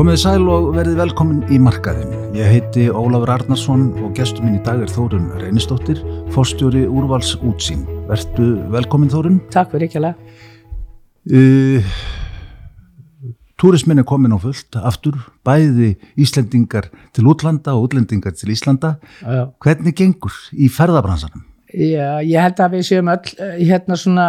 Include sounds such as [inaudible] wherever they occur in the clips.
Komið sæl og verið velkomin í markaðin. Ég heiti Ólafur Arnarsson og gestur minn í dag er Þórun Reynistóttir, fórstjóri Úrvals útsýn. Vertu velkomin Þórun. Takk fyrir ekki alveg. Uh, Túrismin er komin á fullt aftur, bæði Íslendingar til útlanda og útlendingar til Íslanda. Já. Hvernig gengur í ferðabransanum? Já, ég held að við séum öll eh, hérna svona,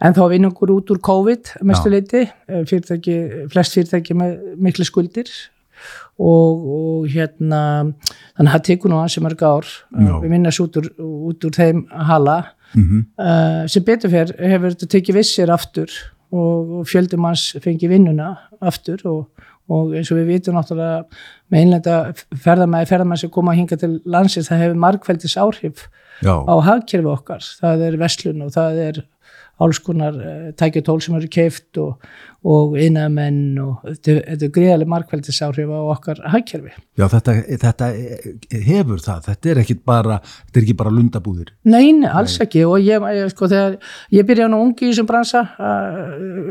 en þá vinnungur út úr COVID mestu Já. leiti, Eh, fyrirtæki, flest fyrirtæki með miklu skuldir og, og hérna, þannig að það tekur nú ansi mörg ár, Eh, Já. við minnast út út úr þeim hala, Mm uh, sem betur fyrr hefur þetta tekið vissir aftur og, og fjöldum hans fengi vinnuna aftur og, og eins og við vitum náttúrulega með einlenda ferðamæði, ferðamæði sem koma að hinga til landsins, það hefur margfældis áhrif Já, á hagkerfi okkar, það er verslun og það er alls konar uh, tækja tól sem eru keift og, og innamenn og þetta, er greiðalega margfældis áhrif á okkar hagkerfi. já þetta, þetta hefur það, þetta er ekki bara, þetta er ekki bara lundabúðir. Nei, nei, alls ekki. Og ég, ég, sko, þegar, ég byrja nú ungi í þessum bransa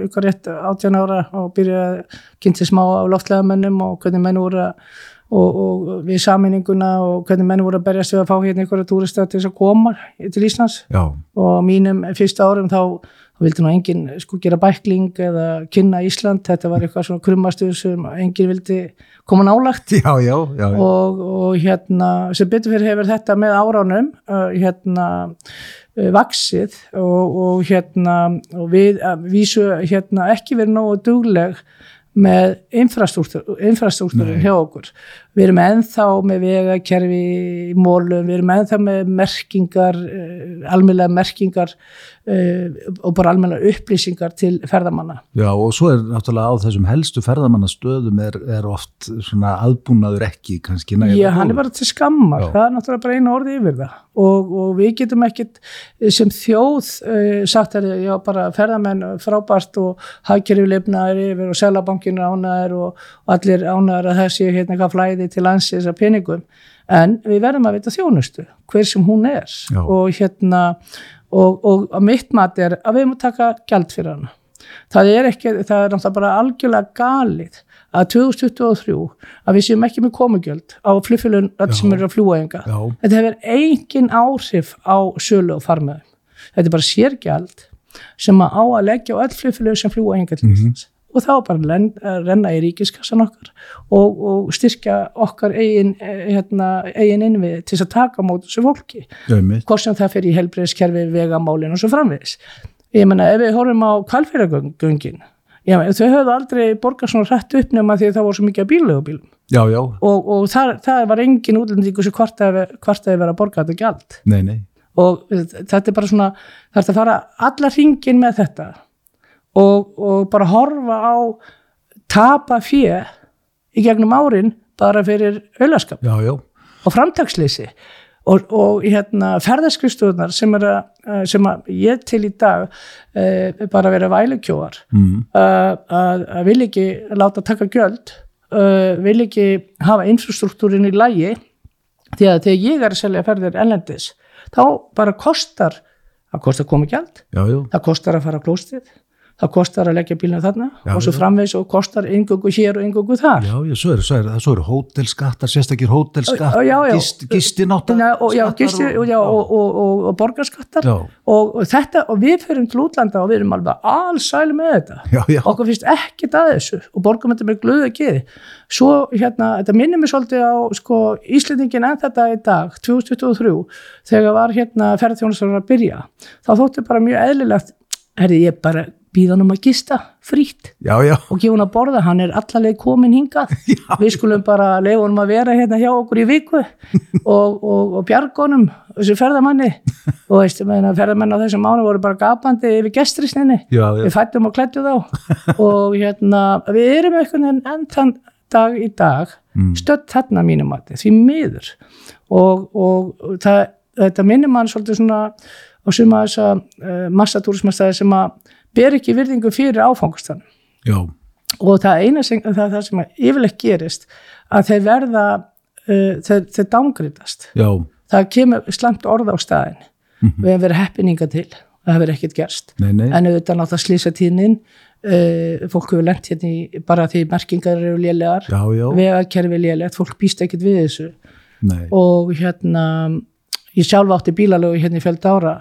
ykkur rétt 18 ára og byrja að kynnti smá á loftlega mennum og hvernig menn voru að og, og við saminninguna og hvernig menn voru að berjast við að fá hérna ykkur túrista til þess að koma til Íslands. Já, og á mínum fyrsta árum þá, þá vildi nú enginn sko gera bækling eða kynna Ísland, þetta var eitthvað svona krummastuð sem enginn vildi koma nálagt já, já, já. og, og hérna sem betur fyrir hefur þetta með áránum uh, hérna uh, vaksið og, og hérna og við vísu hérna ekki verið nógu dugleg með infrastruktúr, infrastruktúrin hjá okkur. Við erum ennþá með vegakerfi í mólum, við erum ennþá með merkingar, uh, almennlega merkingar og bara almennlega upplýsingar til ferðamanna. Já, og svo er náttúrulega á þessum helstu ferðamannastöðum er, er oft svona aðbúnaður ekki kannski nægilega Já, hann er bara til skammar, Já. það er náttúrulega bara einu orði yfir það og, og við getum ekkit eh, sem þjóð uh, sagt að já, bara ferðamenn frábært og hagkerfi lifnaður yfir og selabankin er ánæður og, og allir ánæður að það sé hérna eitthvað flæði til landsins að peningum en við verðum að vita þjónustu, hver sem hún er Já. og hérna og, og mitt mat er að við erum að taka gjald fyrir hana. Það er ekki, það er náttúrulega bara algjörlega galið að 2023 að við séum ekki með komugjöld á flugfélun öll sem eru að fljúa enga þetta hefur engin áhrif á sölu og farmiðum. Þetta er bara sérgjald sem að á að leggja á öll flugfélun sem fljúa enga til Mhm. Íslands og þá bara len, renna í ríkiskassan okkar og, og styrkja okkar eigin, eh, hérna, eigin innvið til að taka mót þessu fólki. Hvort sem það fyrir í helbreyðskerfi, vegamálin og svo framvegis. Ég menna ef við horfum á kvalfyragöngin, þau höfðu aldrei borgað svona hrætt upp nema því að það voru svo mikið að bíllegubílum Já, já, og, og það, það var engin útlendingu sem kvartaði verið að borga þetta nei. og þetta er bara svona, það er að fara alla hringin með þetta og, og bara horfa á tapa fjö í gegnum árin bara fyrir já, og framtaksleysi. Og, og hérna, ferðarskristofunar sem, er eh, sem að ég til í dag uh, bara vera vælukjóar mm. að, vil ekki láta taka gjöld uh, vil ekki hafa infrastruktúrin í lægi því að þegar ég er að selja ferðir ellendis þá bara kostar það kostar komið já, það kostar að fara klóstið það kostar að leggja bílinu þarna Já, og svo framvegs og kostar yngöngu hér og yngöngu þar. Já, já, svo eru, svo eru hótelskattar, sérstakir hótelskattar, gist, og, já, gisti, og, og, og, og, borgarskattar. Og, þetta, og við fyrir til útlanda og við erum alveg allsæli með þetta. Já, okkur finnst ekkert að þessu og þetta með glöðu geði. Svo hérna, þetta minnir mér svolítið á sko, Íslendingin en þetta í dag 2023, þegar var hérna ferðarþjónustar að byrja. Þá þótti bara mjög eðlilegt herri ég bara býða hann um að gista frýtt já, já, og gefa hann að borða, hann er allaleg komin hingað, við skulum bara leifa honum að vera hérna hjá okkur í viku [laughs] og, og, og bjargonum þessu ferðamanni. Og veist, ferðamenn á þessum mánu voru bara gapandi yfir gestrisninni, já, já, við fættum og klættu þá. Og hérna við erum einhvern veginn enn þann dag í dag Mm. stödd þarna mínum mati, því miður. Og, og það, þetta minnir mann svolítið svona á suma þessa uh, massatúrismastæði sem að ber ekki virðingu fyrir áfangastan já, og það eina sem, það, það sem að yfirleitt gerist að þeir verða uh, þeir, þeir dángrítast já, það kemur slemt orð á staðin Mhm. við hefum verið heppininga til. Það hefur ekkert gerst. Nei, nei, en auðvitað náttúrulega slýsa tíðnin. Uh, fólk hefur lent hérna í bara því merkingar eru lélegar. Já, já, vegakerfi er lélegt, fólk býst ekkert við þessu. Nei, og hérna ég sjálf átti bílalögu hérna í fjölda ára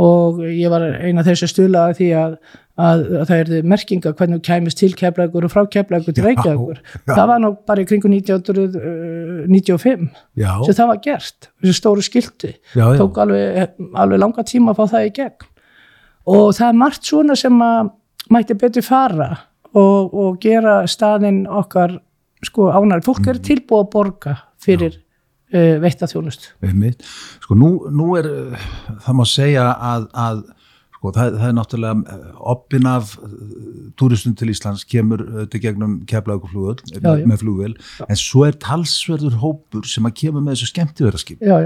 og ég var eina þessu stuðlaði því að, að, að það erði merkinga hvernig þú kæmist til keflagur og frá keflagur til Já, reykjagur já. það var nú bara í kringu 1995 já, sem það var gert, þessu stóru skilti. Já, já, tók alveg, alveg langa tíma að fá það í gegn. Og það er margt svona sem að mætti betur fara og, og gera staðinn okkar sko ánæri, fólk Mm. er tilbúið að borga fyrir uh, veitta þjónust einmitt. Sko nú, nú er, uh, það má segja að, að sko það, það er náttúrulega oppin af túristum til Íslands kemur til gegnum keflauguflugöld Já, með, flugvel, en svo er talsverður hópur sem að kemur með þessu já,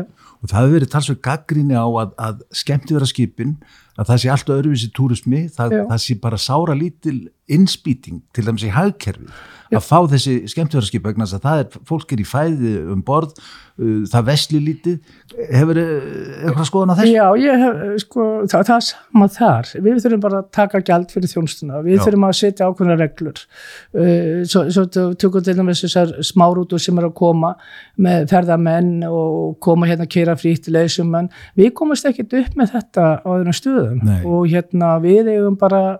og það hefur verið talsverð gaggríni á að, að skemmtiveraskipin að það sé alltaf öðruvísi túrismi, það, það sé bara sára lítil innspýting til dæmis í hagkerfi að fá þessi skemmtiveraskip vegna þess að það er, fólk er í fæði um borð, uh, það vesli lítið. Hefur eitthvað skoðan á þessu? já, ég hef eh, sko, það, það er sama þar. Við þurfum bara að taka gjald fyrir þjónustuna. Við Já. þurfum að setja ákveðna reglur. Uh, svo, svo tökum til dæmis þessar smárútur sem er að koma með ferðamenn og koma hérna að keira frítt leysumenn, við komast ekkert upp með þetta á öðrum stöðum. Nei. og hérna við eigum bara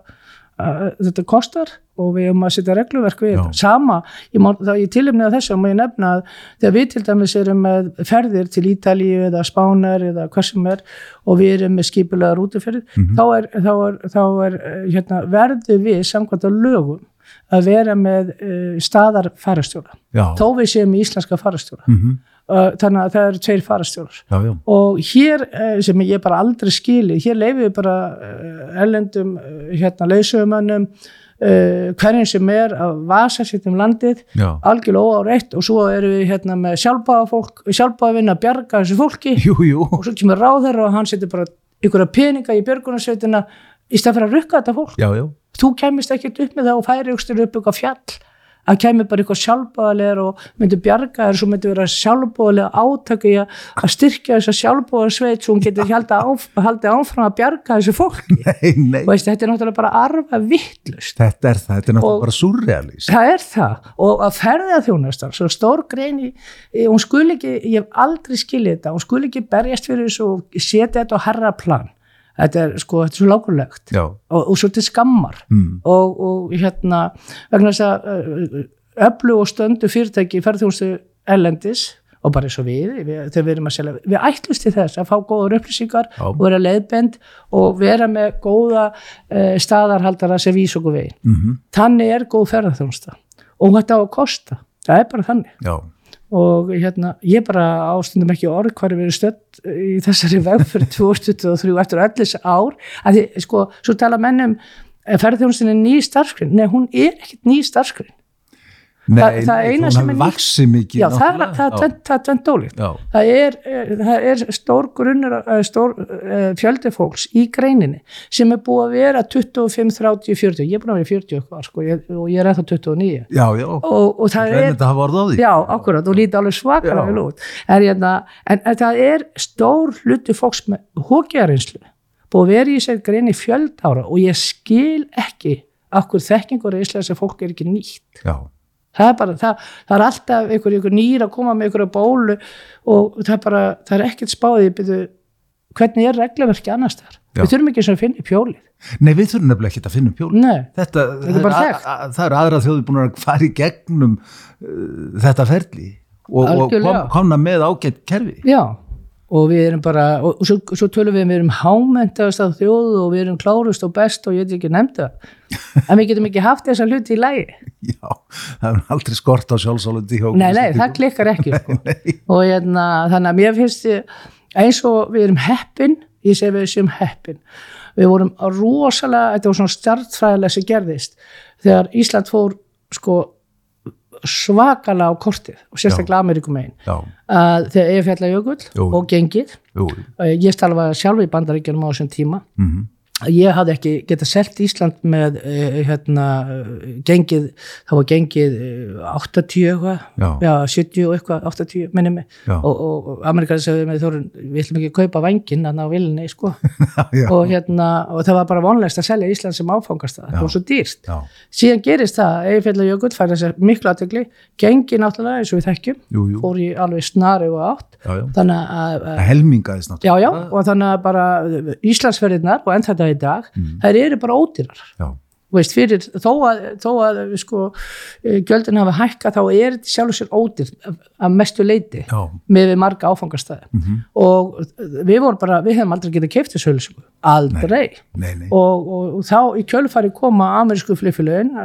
þetta kostar og við eigum að setja regluverk við þetta. Sama, ég má, það ég tilumni að þessu og má ég nefna að þegar við til dæmis erum með ferðir til Ítalíu eða Spánar eða hvað sem er og við erum með skipulega rútuferðir, þá er, þá er, þá er eh, hérna, verðu við samkvæmt á lögum að vera með uh, staðar farastjóra. Þó við séum í íslenska farastjóra. mm Uh, þannig að það eru tveir já, og hér sem ég bara aldrei skili hér leifum við bara erlendum hérna uh, hverjum sem er að vasa sitt um landið algjörlega óáreitt. Og svo erum við hérna með vinna að bjarga þessu fólki. Jú, jú, og svo kemur ráðherra og hann setur bara ykkur peninga í björgunarsveitina í stað fyrir að rukka þetta fólk. Já, já, þú kemist ekkert upp með það og færi ykkur upp ykkur fjall að kemur bara eitthvað sjálfbáðalegar og myndir bjarga þér svo myndir vera sjálfbáðalega átaka í að að styrkja þessa sjálfbáðarsveit svo hún getur [laughs] haldið áf, haldið áfram að bjarga þessu fólki. Nei, nei. Og veist, þetta er náttúrulega bara arfa vittlust þetta er það, þetta er náttúrulega Og- bara surrealist það er það. Og að ferða þjónastar svo stór grein í, í- hún skul ekki, ég hef aldrei skilið þetta hún skul ekki berjast fyrir þessu og setja þetta á herra plan þetta er sko, þetta er svo lágulegt og, og svo til skammar. Mm, og, og hérna vegna þess að uh, öflu og stöndu fyrirtæki í ferðþjónustu ellendis og bara eins og við, við þegar við erum að selja við ætlumst til þess að fá góður upplýsingar Já. og vera leiðbend og vera með góða uh, staðarhaldara sem vís okkur veginn mm þannig er góð ferðarþjónusta og þetta á að kosta, það er bara þannig. Já, og hérna, ég bara ástundum ekki orð hvað er verið stödd í þessari [laughs] vegferð 2023 eftir þessi ár. Að því, sko, svo tala mennum ferðarþjónustin er ný starfskrin nei, hún er ekkert ný starfskrin nei, Það- það eina sem er nýtt- já, það það það er tvent ólíkt. Það er, eh, það er stór grunnur eh, stór uh, fjöldi fólks í greininni sem er búið að vera 25, 30, 40 ég er búin að vera 40 eitthvað sko, ég, og ég er ennþá 29 já, já. Og, og það er Já, akkurat, og lítið alveg svakar. En, hérna, en, en það er stór hluti fólks með hókjarinslu búið að vera í sér grein í fjöld ára. Og ég skil ekki okkur þekkingur einslega sem fólk er ekki nýtt. já, Það er bara, það, það er alltaf einhver, einhver nýr að koma með einhverja bólu og það er bara, það er ekkert spáðið, byrju, hvernig er regluverki annars þar? Við þurfum ekki eins og að finna í pjólið. nei, við þurfum nefnilega ekki að finna upp pjóli Nei, þetta, Þetta er það, þekkt. að, það eru aðra þjóði búin að fara í gegnum uh, þetta ferli og, og kom, komna með ágætt kerfi Já, og við erum bara, og, svo, svo tölum við, við erum hámentaðast af þjóðu og við erum klárust og best og ég veit ekki nefnda en við getum ekki haft þessa hluti í lægi. [laughs] já, það er aldrei skort á sjálfsálundi Nei, nei, það klikkar ekki, sko. [laughs] og hérna, þannig að mér finnst eins og við erum heppin, ég segi við séum heppin, við vorum rosalega, þetta var svona stjartfræðilega sem gerðist, þegar Ísland fór, sko, svakalega á kortið og sérstaklega Ameríkum einn þegar ég fjalla jökull og gengið jú, Eh, ég starfaði sjálf í bandaríkjunum á þessum tíma. Mm ég hafði ekki getað selt Ísland með uh, hérna, gengið, það var gengið uh, 80 eitthvað, Já. já 70 og eitthvað, 80 minni mig. Já. og, og, og Amerikani segði með Þórun, við ætlum ekki að kaupa vangin þannig á vilinni, sko. [laughs] Og hérna, og það var bara vonlegst að selja Ísland sem áfangast það, það var svo dýrt. Já, síðan gerist það, Eyjafjalla Jökull fær þess að miklu aðtegli, gengi náttúrulega eins og við þekkjum, jú, jú, fór í alveg snari og átt, já, þannig að, að helmingaðist náttúrulega. og þannig að bara Íslandsferðirnar og enn þetta í dag, þær eru bara ódýrar. Veist, fyrir, þó að, þó að sko, eh, gjöldin hafa hækka þá er þetta sjálfur sér ódýr að mestu leiti já, með marga áfangastæði mhm. og við vorum bara, við hefum aldrei getað keift þessu auðlýsingu, aldrei. Nei, nei, og, og, og þá í kjölfari koma amerísku flugfélögin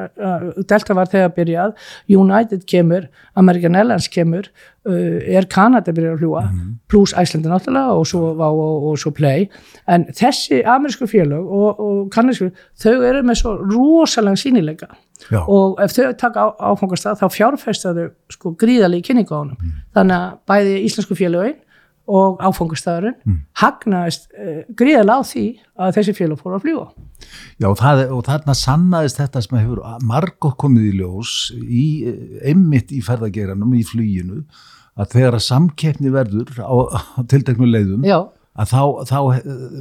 Delta var þegar byrjað United kemur, American Airlines kemur er Canada byrjað að fljúa Mhm. pluss Æslandi náttúrulega og svo, og, og, og svo Play. En þessi amerísku félög og, og kanadísku þau eru með svo rosalega sínilega já, og ef þau taka á, áfangastað þá fjárfesta þau sko gríðalegi kynningu á honum. Mm. þannig að bæði íslensku félögin og áfangastæðurinn Mm. hagnaðist uh, gríðalega á því að þessi félög fóru að fljúa já og, það, og þarna sannaðist þetta sem hefur margótt komið í ljós í, einmitt í ferðageranum, í fluginu að þegar að samkeppni verður á, á tilteknu leiðum Já, að þá, þá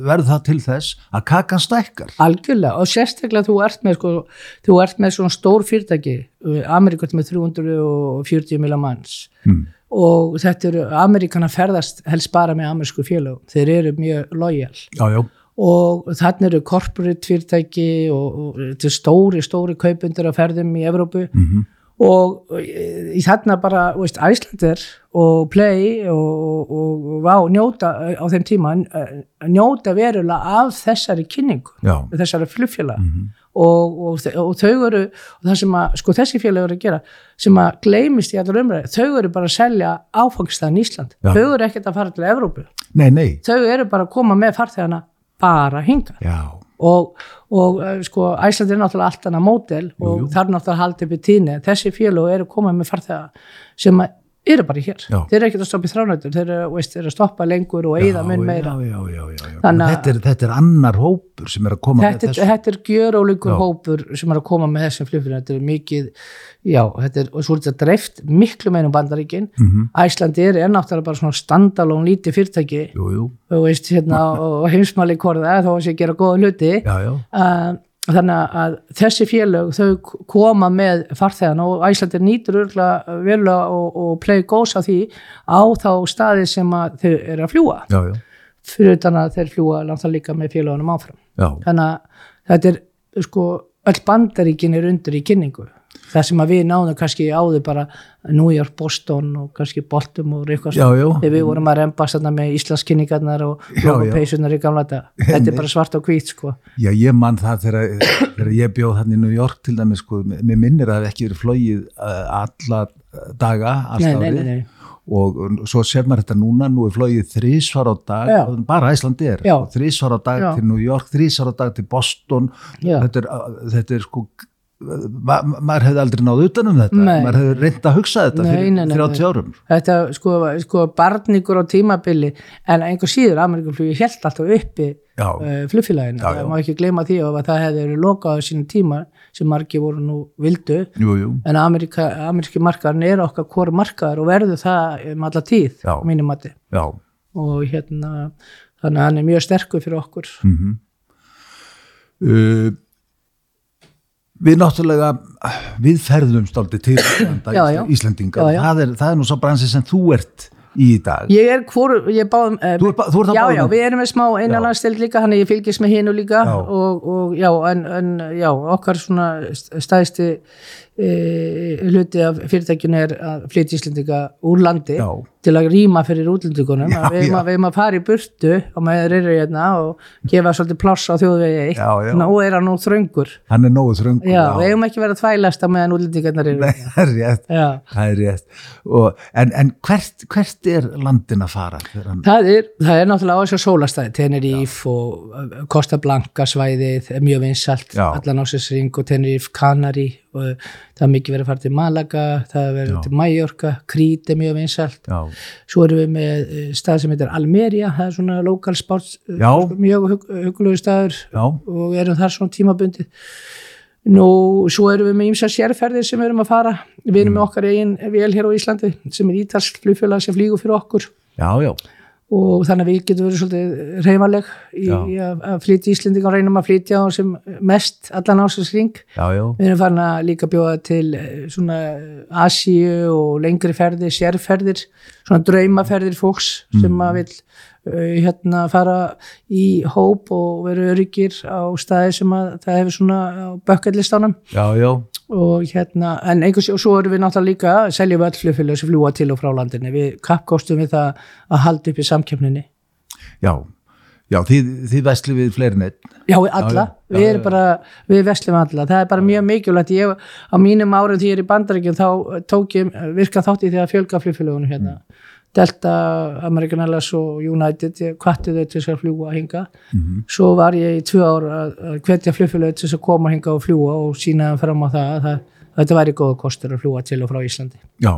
verður það til þess að kakan stækkar algjörlega og sérstaklega þú ert með sko, þú ert með svona stór fyrirtæki Amerikat með 340 mila manns mm. Og þetta eru, Amerikana ferðast helst bara með amerísku félög, þeir eru mjög lojal og þannig eru corporate fyrirtæki og, og stóri, stóri kaupundur af ferðum í Evrópu. Mhm, og í þarna bara, Æslandir og Play og, og, og Vá njóta á þeim tíma eh, njóta verulega af þessari kynningu, já, þessari flugfélag. Mhm, og, og, og þau eru og það sem að, sko þessi félag eru að gera sem að gleymist í allar umræði þau eru bara að selja áfangstæðan Ísland. Já. þau eru ekkert að fara til Evrópu. Nei, nei, þau eru bara að koma með farþegana bara hinga já, og, og eh, sko Æsland er náttúrulega allt annað mótel og Jú, jú. þar náttúrulega haldið í tíni þessi félög eru komað með farþega sem að eru bara hér, Já. þeir eru ekkert að stoppa í þránættur þeir eru, veist, eru að stoppa lengur og eigða mun meira. Já, já, já, já, já. Þannig að- Þetta, er, þetta er annar hópur sem er að koma þetta, með þessu. þetta er gjörólíkur Já. hópur sem er að koma með þessum flugfélagum þetta er mikið, já, þetta er og svo þetta dreift miklu meira um bandaríkin. Mhm, Æslandi er er náttúrulega bara svona standalón lítið fyrirtæki. Jú, jú, veist hérna og heimsmáli korða að sé gera góða hluti. Já, já, uh, þannig að þessi félög þau koma með farþegan og Æslandir nýtur örgulega verulega og, og play goes á því á þá staði sem að þau eru að fljúa já, já, fyrir utan að þeir fljúa náttúrulega líka með félögunum áfram. Já, þannig að þetta er sko öll bandaríkin er undir í kynningu það sem að við náðum kannski áður bara New York, Boston og kannski Baltimore eitthvað já, þegar við vorum að rembast þarna með Íslandskynningarnar og logopeysunar í gamla þetta þetta er bara svart og hvít sko. Já, ég man það þegar, þegar ég bjóð hann í New York til dæmis, sko, mér minnir að það hef ekki verið flogið uh, alla daga, allt nei, nei, árið. og svo sér maður þetta núna, nú er flogið þrísvar á dag, Já. bara Æsland er. Þrísvar á dag Já. til New York, þrísvar á dag til Boston. Þetta er, þetta er sko ma maður hefði aldrei náð utanum þetta. Nei. maður hefði reynd að hugsa þetta Nei, fyrir nei, nei, 30 nei. árum. Þetta sko, sko barningur á tímabili en einhver síður Amerikaflugi held alltaf uppi uh, flugfélaginu, það má ekki gleyma því að það hefði verið lokað á sínum tíma sem margi voru nú vildu. Jú, jú, en Amerika, ameríski markaðarinn er okkar hvori markaðar og verður það um alla tíð, Já. mínum mati. Já. Og hérna þannig að hann er mjög sterkur fyrir okkur. Mm uh, við náttúrulega við ferðumst aldrei til [coughs] Já, já. Íslendinga Já. Það, er, það er nú svo bransi sem þú ert í dag. Ég er hvor, ég báðum eh, þú, er, þú að já, báðum. já, við erum með smá einanlandsstild líka hann ég fylgist með hinu líka og, og já, en, en já, okkar svona stæðsti hluti af fyrirtækjun er að flytja Íslendinga úr landi Já. til að rýma fyrir útlendingunum Já, að við erum já. að, að fara í burtu og maður eru hérna og gefa svolítið pláss á þjóðvegi eitt Já, já. nú er hann nú þröngur hann er nógu þröngur já, við eigum ekki verið að þvælast á meðan útlendingarnar eru Nei, það er [laughs] rétt, já það er rétt. Og, en, en hvert, hvert er landin að fara Það er, það er náttúrulega á þessu sólastæði, Tenerife og uh, Costa Blanca svæðið mjög vinsalt, Já. allan ásins ring og Tenerife, Canary og það er mikið verið að fara til Malaga það er verið Já. til Mallorca, Krít er mjög vinsælt. Já, svo erum við með eh, stað sem heitir Almeria það er svona lokal sports Já. mjög hug, hugulegu staður já, og erum þar svona tímabundið. Nú svo erum við með ímsa sérferðir sem við erum að fara. Við Mm. erum með okkar eigin vel hér á Íslandi sem er ítalsk flugfélag sem flýgur fyrir okkur. Já, já, og þannig að við getum verið svolítið reyfanleg í, í að, að flytja Íslendinga og reynum að flytja á sem mest allan ásins ring við erum farin að líka bjóða til eh, svona Asíu og lengri ferðir, sérferðir svona draumaferðir fólks sem að vil hérna fara í hóp og veru öryggir á staði sem að það hefur svona já, og hérna, en einhvers og svo erum við náttúrulega líka, seljum við öll flugfélag sem fljúa til og frá landinni, við kappkostum við það að halda upp í samkeppninni. Já, já, þið, þið vesli við fleirin einn, Já, við alla, Já, já. við erum bara, við veslum alla, það er bara mjög mikilvægt, ég á mínum árum því ég er í bandaríkjum þá tók ég virka þátt í því að fjölga flugfélagunum hérna, Mm. Delta, American Airlines og United, ég kvatti þau til þess að fljúa hinga, Mhm. svo var ég í tvö ár að að hvetja flugfélagi til þess að koma hinga og fljúa og sína þeim fram á það að það, að þetta væri góða kostur að fljúa til og frá Íslandi já,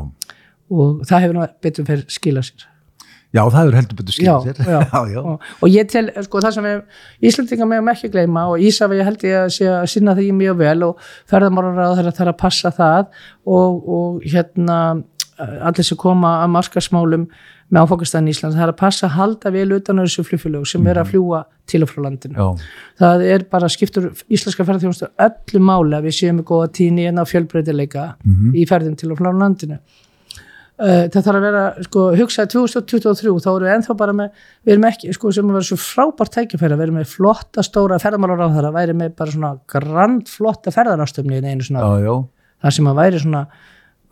og það hefur nú betur fyrir skila sér. já, það er heldur betur Já, skilja sér, já. [laughs] já, já, Og, og ég tel, sko, það sem Íslandingar meðum ekki gleyma og Ísafi held ég að sé að sinna því mjög vel og ferðamárar á þeirra þarf að passa það og, og hérna allir sem koma að markasmálum með áfokastæðin í Ísland, það er að passa að halda vel utan á þessu flugfélög sem er að fljúa til og frá landinu. já, Það er bara skiptur íslenska ferðarþjónustu öllu máli að við séum með góða tíni en á fjölbreytileika í ferðin til og frá landinu. Uh, það þarf að vera, sko, hugsaði 2023, þá erum við ennþá bara með, við erum ekki, sko, sem að vera svo frábært tækifæri, við erum með flotta stóra ferðamálar á þeirra, væri með bara svona grand flotta ferðarástöfni í einu svona, það sem að væri svona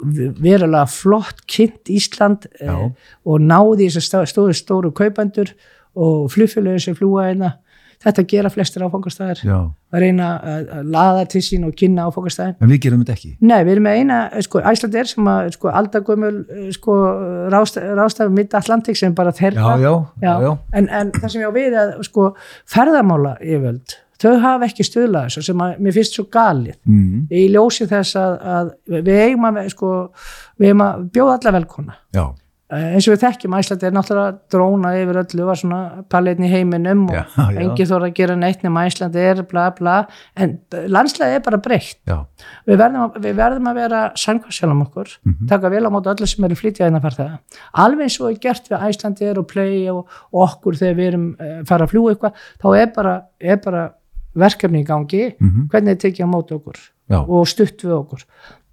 verulega flott kynnt Ísland Já. eh, og náði þess að stóru, stóru kaupendur og flugfélögin sem fljúa einna þetta gera flestir áfangastæðir að reyna að, að laða til sín og kynna áfangastæðin en við gerum þetta ekki, Nei, við erum með eina, eh, sko, Æsland er sem að, sko, aldagömmul, eh, sko, rástafi mitt Atlantik sem bara já, þeirra. já, já, já, En, en það sem ég á við að, sko, ferðamála yfirvöld, þau hafa ekki stuðlað þessu sem að mér finnst svo galið. mm, Í ljósi þess að, að við eigum að, sko, við eigum að bjóða alla velkona. já, Eh, eins og við þekkjum, Æsland er náttúrulega dróna yfir öllu, var svona palletni í heiminum og Já, já. engin þóra að gera neitt nema Æsland er, bla bla, en landslega er bara breytt við verðum, að, við verðum að vera samkvæmsjálfum okkur, Mhm. taka vel á móti öllu sem eru flytja einna farþega alveg eins og er gert við Æslandir og Play og, og okkur þegar við erum uh, fara að fljúa eitthvað, þá er bara, er bara verkefni í gangi Mhm. hvernig er tekið á móti okkur Já. og stutt við okkur.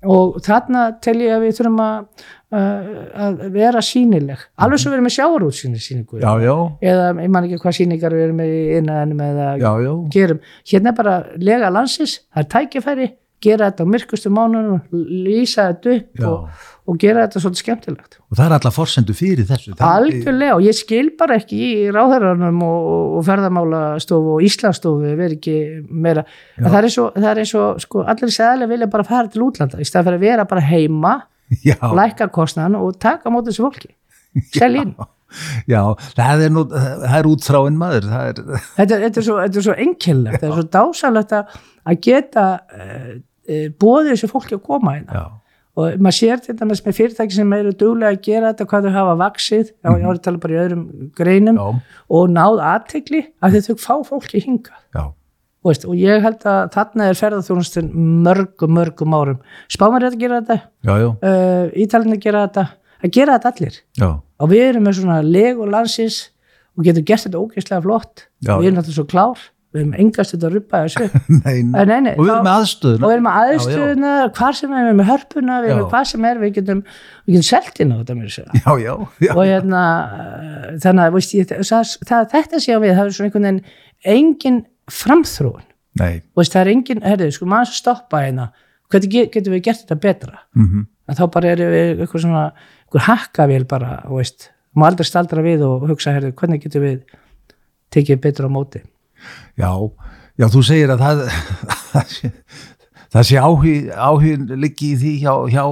Og þarna tel ég að við þurfum að, uh, að vera sínileg alveg svo við erum með sjáarútsýni síningu já, já, eða ég man ekki hvað síningar við erum með innan eða já, já, gerum, hérna er bara lega landsins, það er tækifæri gera þetta á myrkustu mánunum lýsa þetta upp og, og gera þetta svolítið skemmtilegt. Og það er alla forsendu fyrir þessu algjörlega og ég skil bara ekki í ráðherranum og, og ferðamálastofu og Íslandsstofu veri ekki meira. Það er og, það er eins og sko, allir sæðilega vilja bara fara til útlanda í stað fyrir að vera bara heima já, lækka kostnan og taka á móti þessu fólki. [laughs] Selja inn já, það er nú það er útþráin maður er, þetta, þetta er svo, þetta er svo einkennlegt þetta er svo dásalegt að, geta uh, uh, bóðið þessu fólki að koma hérna. Og maður sér til dæmis með fyrirtæki sem eru duglega að gera þetta hvað þau hafa vaksið, já ég var að tala bara í öðrum greinum já, og náð aðtegli að þau fá fólki hinga já, og, veist, og ég held að þarna er ferðarþjónustin mörgum, mörgum árum. Spámar er að gera þetta, uh, ítalinn að gera þetta að gera þetta allir. Já, og við erum með svona legu landsins og getum gert þetta ógeðslega flott. Já. við erum alltaf svo klár. Við erum engast þetta að ruppa þessu. [laughs] Nei, Eh, nei, nei, og við erum með aðstöðuna. og við erum með aðstöðuna, hvar sem er við erum með hörpuna, við erum með hvað sem er við getum, við getum selt inn á þetta mér já, já, já, og hérna uh, þannig að veist, ég, það, það, þetta sé á við, það er svona einhvern veginn engin framþróun. Veist, það er engin, herrið, sko maður að stoppa hérna, hvernig get- getum við gert þetta betra? Mm en þá bara erum við eitthvað svona eitthvað hakkavél bara, þú veist. Maður aldrei staldra við og hugsa, herrið, hvernig getum við tekið betur á móti? Já, já, þú segir að það [laughs] það sé, sé áhug áhug liggi í því hjá, hjá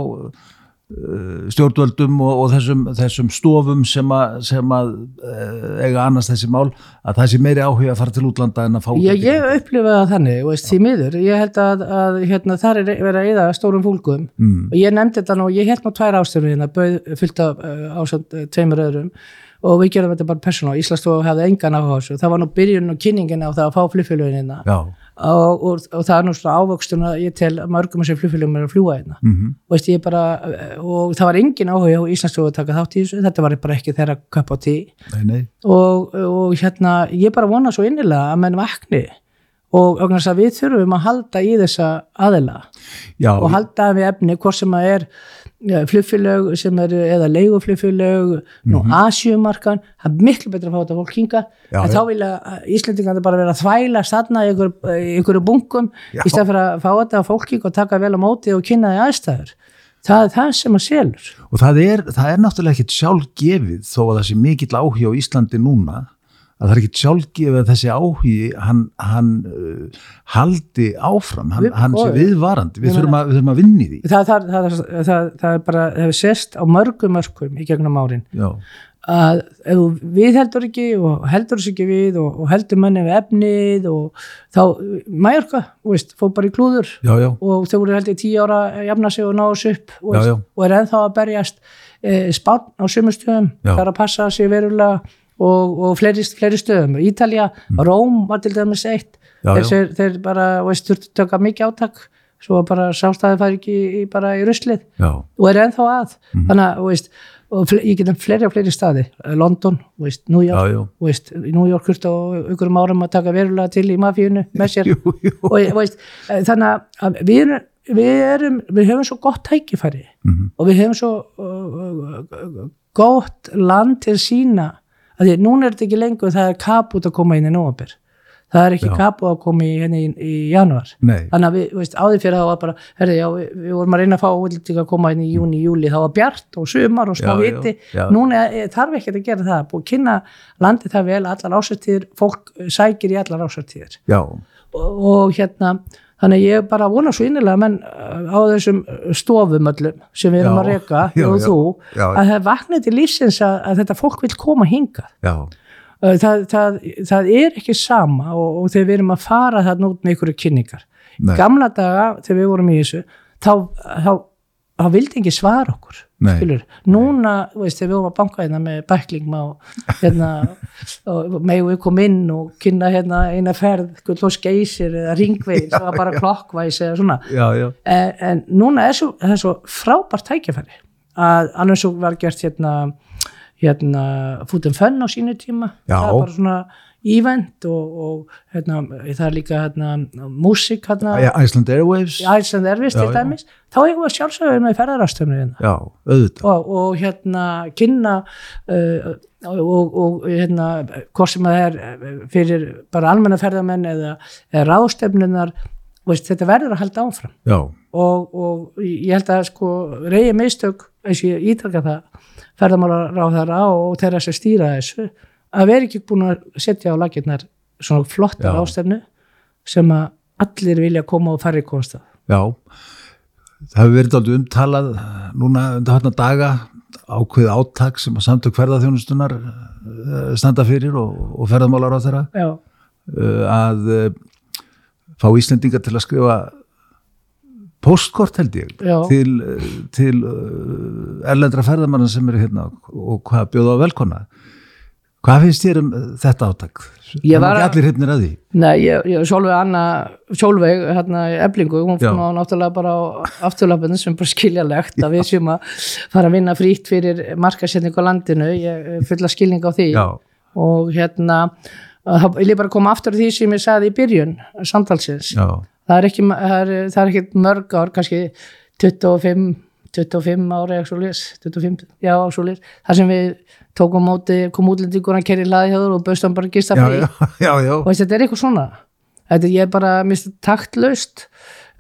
stjórnvöldum og, og þessum, þessum stofum sem að, sem að uh, eiga annars þessi mál að það sé meiri áhuga að fara til útlanda en að fá ég, ég upplifa það þannig, veist, því miður. Ég held að, að hérna, þar er verið að eða stórum fólkum mm, og ég nefndi þetta nú, ég held nú tvær ástöru hérna, fullt af uh, ásand tveimur öðrum. Og við gerum þetta bara persónal, Íslandsstofu hefði engan áhuga á þessu, það var nú byrjun og kynningin á það að fá flugfélögin hérna. Já, og, og, og það er nú svona ávöxtun að ég tel mörgum sem flugfélögum er að fljúa hérna. Mm og, veist, bara, og það var engin áhuga á Íslandsstofu að taka þátt í þessu, þetta var bara ekki þeirra köp á tí nei, nei, og, og hérna, ég bara vona svo innilega að menn vakni og við þurfum að halda í þessa aðila já, og halda við efni hvort sem að er flugfélög sem eru eða leiguflugfélög mm Asjumarkan, það er miklu betra að fá þetta fólk hinga, Já, en já. þá vilja Íslendingar bara vera að þvæla stanna í í ykkur bunkum Já. í stað fyrir að fá þetta fólk hinga og taka vel á móti og kynna því aðstæður. Það er það sem að selur. Og það er, það er náttúrulega ekkit sjálfgefið þó að það sé mikill áhugi á Íslandi núna að það er ekkit sjálfgefið að þessi áhugi hann, hann uh, haldi áfram, hann, hann sé viðvarandi. Við þurfum, að, við þurfum að vinni því. Það, það, það, það, er bara, það hefur sést á mörgum mörgum í gegnum árin. Já, að ef þú við heldur ekki og heldur þess ekki við og, og heldur manni við efnið og þá, veist, fór bara í klúður já, já, og þau voru held í tíu ára að jafna sig og ná þessu upp og, er ennþá að berjast e, spán á sömu stöðum Já. það er að passa sig verulega og, og fleiri, fleiri stöðum Ítalja, Róm var til dæmis eitt Mm. Já, þeir, þeir, þeir bara, veist, þurftu taka mikið átak svo bara sástæði fari ekki í, bara í ruslið já, og er ennþá að Mhm. þannig að, veist, og ég getum fleiri og fleiri staði, London, veist, New York já, já. veist, New York þurftu á einhverjum árum að taka verulega til í mafíunu með sér [laughs] Jú, jú. og eh, þannig að við erum, við erum við höfum svo gott tækifæri Mhm. og við höfum svo uh, gott land til sína að því núna er þetta ekki lengur það er kaput að koma inn í nóvambir það er ekki kaput að koma í, henni í, í januar nei, þannig að við, veist, áður fyrir það var bara herri, já, við, við vorum að reyna að fá útlendinga að koma inn í júni, júli, þá var bjart og sumar og smá viti, núna er, þarf ekki að gera það, búið kynna landið það vel allar ásættíðir, fólk sækir í allar ásættíðir já, og, og hérna, þannig að ég bara vona svo innilega menn uh, á þessum stofum öllum sem við erum Já, að reka já, og já, þú, já. að það vaknið til lífsins að, að þetta fólk vil koma hingað. Já, Uh, það, það, það er ekki sama og, og þegar við erum að fara þarna út með einhverju kynningar. Nei. gamla daga þegar við vorum í þessu þá, þá, þá vildi ekki svara okkur núna þú veist, við vorum að banka hérna með bækling og hérna [laughs] og megum við kom inn og kynna hérna eina ferð, gull og skeisir eða ringveið, það [laughs] var bara klokkvæs eða svona. Já, já, en, en núna er svo, það er svo frábært tækifæri að annars svo var gert hérna hérna and Fun á sínu tíma. Já. það er bara svona event og, og hérna, það er líka hérna, músík hérna, Iceland Airwaves. Iceland Airways Já, dæmis. Þá hefur við sjálfsögur með ferðarastöfnu hérna. Og, og hérna kynna uh, og, og hérna hvort sem það er uh, fyrir bara almenna ferðamenn eða, eða ráðstefnunar veist, þetta verður að halda áfram. Og, og ég held að sko reyði mistök, eins og ég ítraka það ferðamálar á þeirra og þeirra sem stýra þessu að vera ekki búin að setja á lakirnar svona flottar ástefnu sem að allir vilja koma og færri komast að já. Það hefur verið aldrei umtalað núna undir hátna daga ákveð átak sem að samtök ferðarþjónustunar eh, standa fyrir og, og ferðamálar á þeirra já, að eh, fá Íslendinga til að skrifa postkort held ég til, eh, til eh, erlendra ferðamanna sem eru hérna og hvað bjóða á velkona hvað finnst þér um eh, þetta átak? Ég var ekki allir hérna að því? Nei, ég, ég Solveig Anna Solveig, hérna eblingu hún fann náttúrulega bara á afturlapinu sem bara skiljalegt að við séum að fara að vinna frýtt fyrir markasetning á landinu, ég er fulla skilning á því. Já, og hérna það vil ég bara koma aftur því sem ég sagði í byrjun samtalsins, já, það er ekki það er, það er ekki mörg ár, kannski 25 25 ára eða svo lis, 25, já, svo lis þar sem við tókum móti kom útlendingur hlaði hjá þér og bauðst hann bara að gista já, frí já, já, já, og þetta er eitthvað svona. Þetta er ég bara mist taktlaust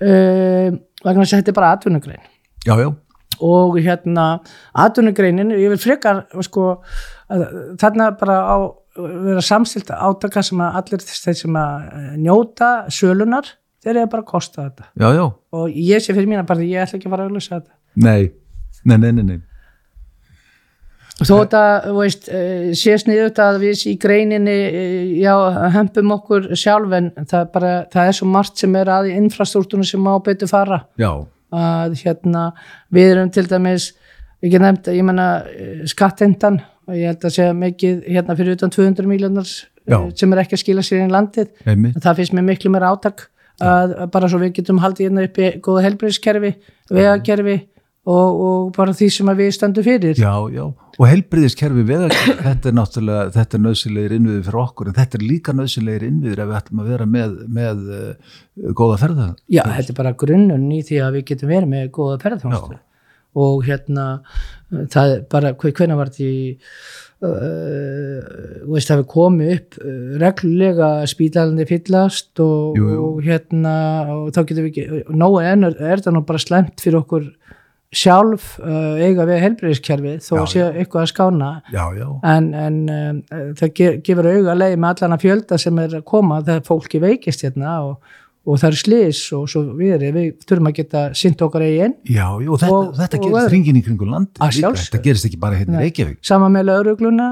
uh, vegna þess að þetta er bara atvinnugrein. Já, já, og hérna atvinnugreinin, ég vil frekar sko, þarna bara á vera samstilt átaka sem að allir þeir sem að eh, njóta sölunar, þeir eru bara að kosta þetta. Já, já, og ég sé fyrir mín að bara ég ætla ekki að fara að auðlýsa þetta. Nei, nei, nei, nei, nei. Þó þetta, veist, eh, sé sniðut að við í greininni, eh, já, hempum okkur sjálf en það, bara, það er svo margt sem er að í infrastruktúrinu sem má betur fara. já, Að hérna, við erum til dæmis, ekki nefnt, ég menna skattendan, og ég held að segja mikið hérna fyrir utan 200 miljónar Já. sem er ekki að skila sér inn í landið. einmitt, Það finnst mér miklu meira átak að, bara svo við getum haldið hérna uppi góða helbriðskerfi, vegakerfi og, og bara því sem við stöndum fyrir. já, já og helbriðiskerfi við þetta er náttúrulega, þetta er nöðsilegir innviður fyrir okkur en þetta er líka nöðsilegir innviður ef við ætlum að vera með, með uh, góða ferða Já, þetta er bara grunnun í því að við getum verið með góða ferðarþjónustu og hérna það er bara, hvernig var þetta í uh, veist það við komið upp uh, reglulega spítalandi fyllast og, Jú, jú. og hérna og þá getum við ekki, enn er, er það nú bara slemt fyrir okkur sjálf uh, eiga við helbriðiskerfi þó Já, sé eitthvað að skána. Já, já, en, en um, það ge gefur auga leið með allan að fjölda sem er að koma þegar fólki veikist hérna og, og það er slis og svo við, við þurfum að geta sint okkar eigin já, og þetta, Og- þetta og gerist ringin í kringum landi Að líka. sjálfsögðu. þetta gerist ekki bara hérna. Reykjavík. Sama með laurugluna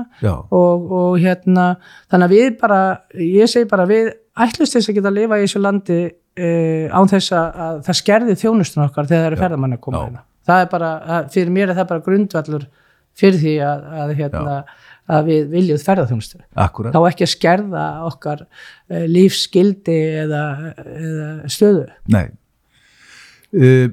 og, og hérna þannig að við bara, ég segi bara við ætlust þess að geta að lifa í þessu landi uh, án þess að, að það skerði þjónustun okkar þegar það eru ferðamann að koma hérna það er bara, fyrir mér er það bara grundvallur fyrir því að, að, hérna, að við viljum ferðarþjónustu þá ekki að skerða okkar uh, lífsskildi eða, eða stöðu. Nei. Uh,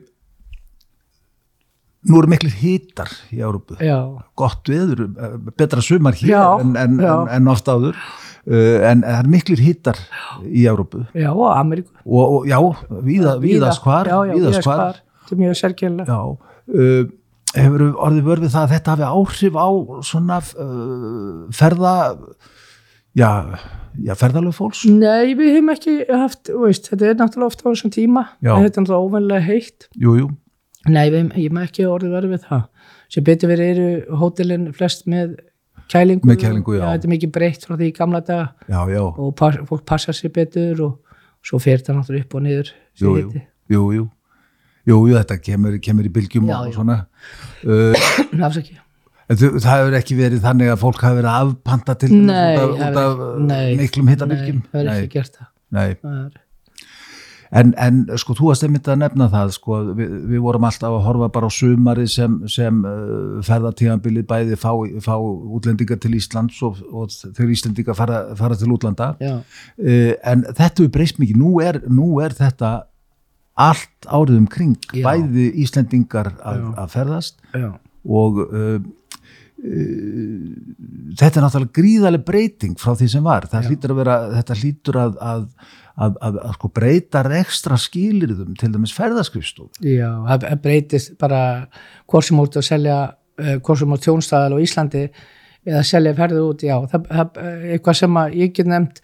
Nú eru miklir hitar í Árupu já, gott veður, eh, betra sumar hér Já, en, en, já. en, en oft áður. Uh, en það er miklir hitar í Árupu já, og Ameríku. Já, víða, já, já, þetta er mjög sérkjörlega já, uh, hefur orðið vörfið það að þetta hafi áhrif á svona uh, ferða já, já ferðalög fólks Nei, við hefum ekki haft, veist, þetta er náttúrulega ofta á þessum tíma, Já. þetta er náttúrulega óvenlega heitt. jú, jú, Nei, við hefum, ekki orðið verið við það. Sem betur verið eru hótelin flest með kælingu. Með kælingu, já. Þetta er mikið breytt frá því í gamla daga já, já og pass, fólk passa sér betur og svo fer það náttúrulega upp og niður. jú, jú, jú, jú jú, þetta kemur, kemur í bylgjum Já, og svona [coughs] uh, Afsakið. En þú, það hefur ekki verið þannig að fólk hafi verið afpanta til Nei, út af, út hefur af ekki- nei, miklum hittabilgjum? Nei, það er ekki gert það. nei. það er, En, en sko, þú varst einmitt að nefna það, sko, við, við vorum alltaf að horfa bara á sumari sem, sem uh, ferðartíðanbilið bæði fá, fá útlendingar til Íslands og, og þegar Íslendingar fara, fara til útlanda. Uh, en þetta hefur breyst mikið. Nú er, nú er þetta allt árið um kring, Já. bæði Íslendingar að, að ferðast já, og uh, uh, þetta er náttúrulega gríðarlega breyting frá því sem var. Hlýtur vera, þetta hlýtur að að, að, að, sko breyta ekstra skilirðum til dæmis ferðaskrifstof já, það breytist bara hvort sem út að selja, uh, hvort sem út tjónstæðal á Íslandi eða selja ferðu út, já, það, það, eitthvað sem ég get nefnt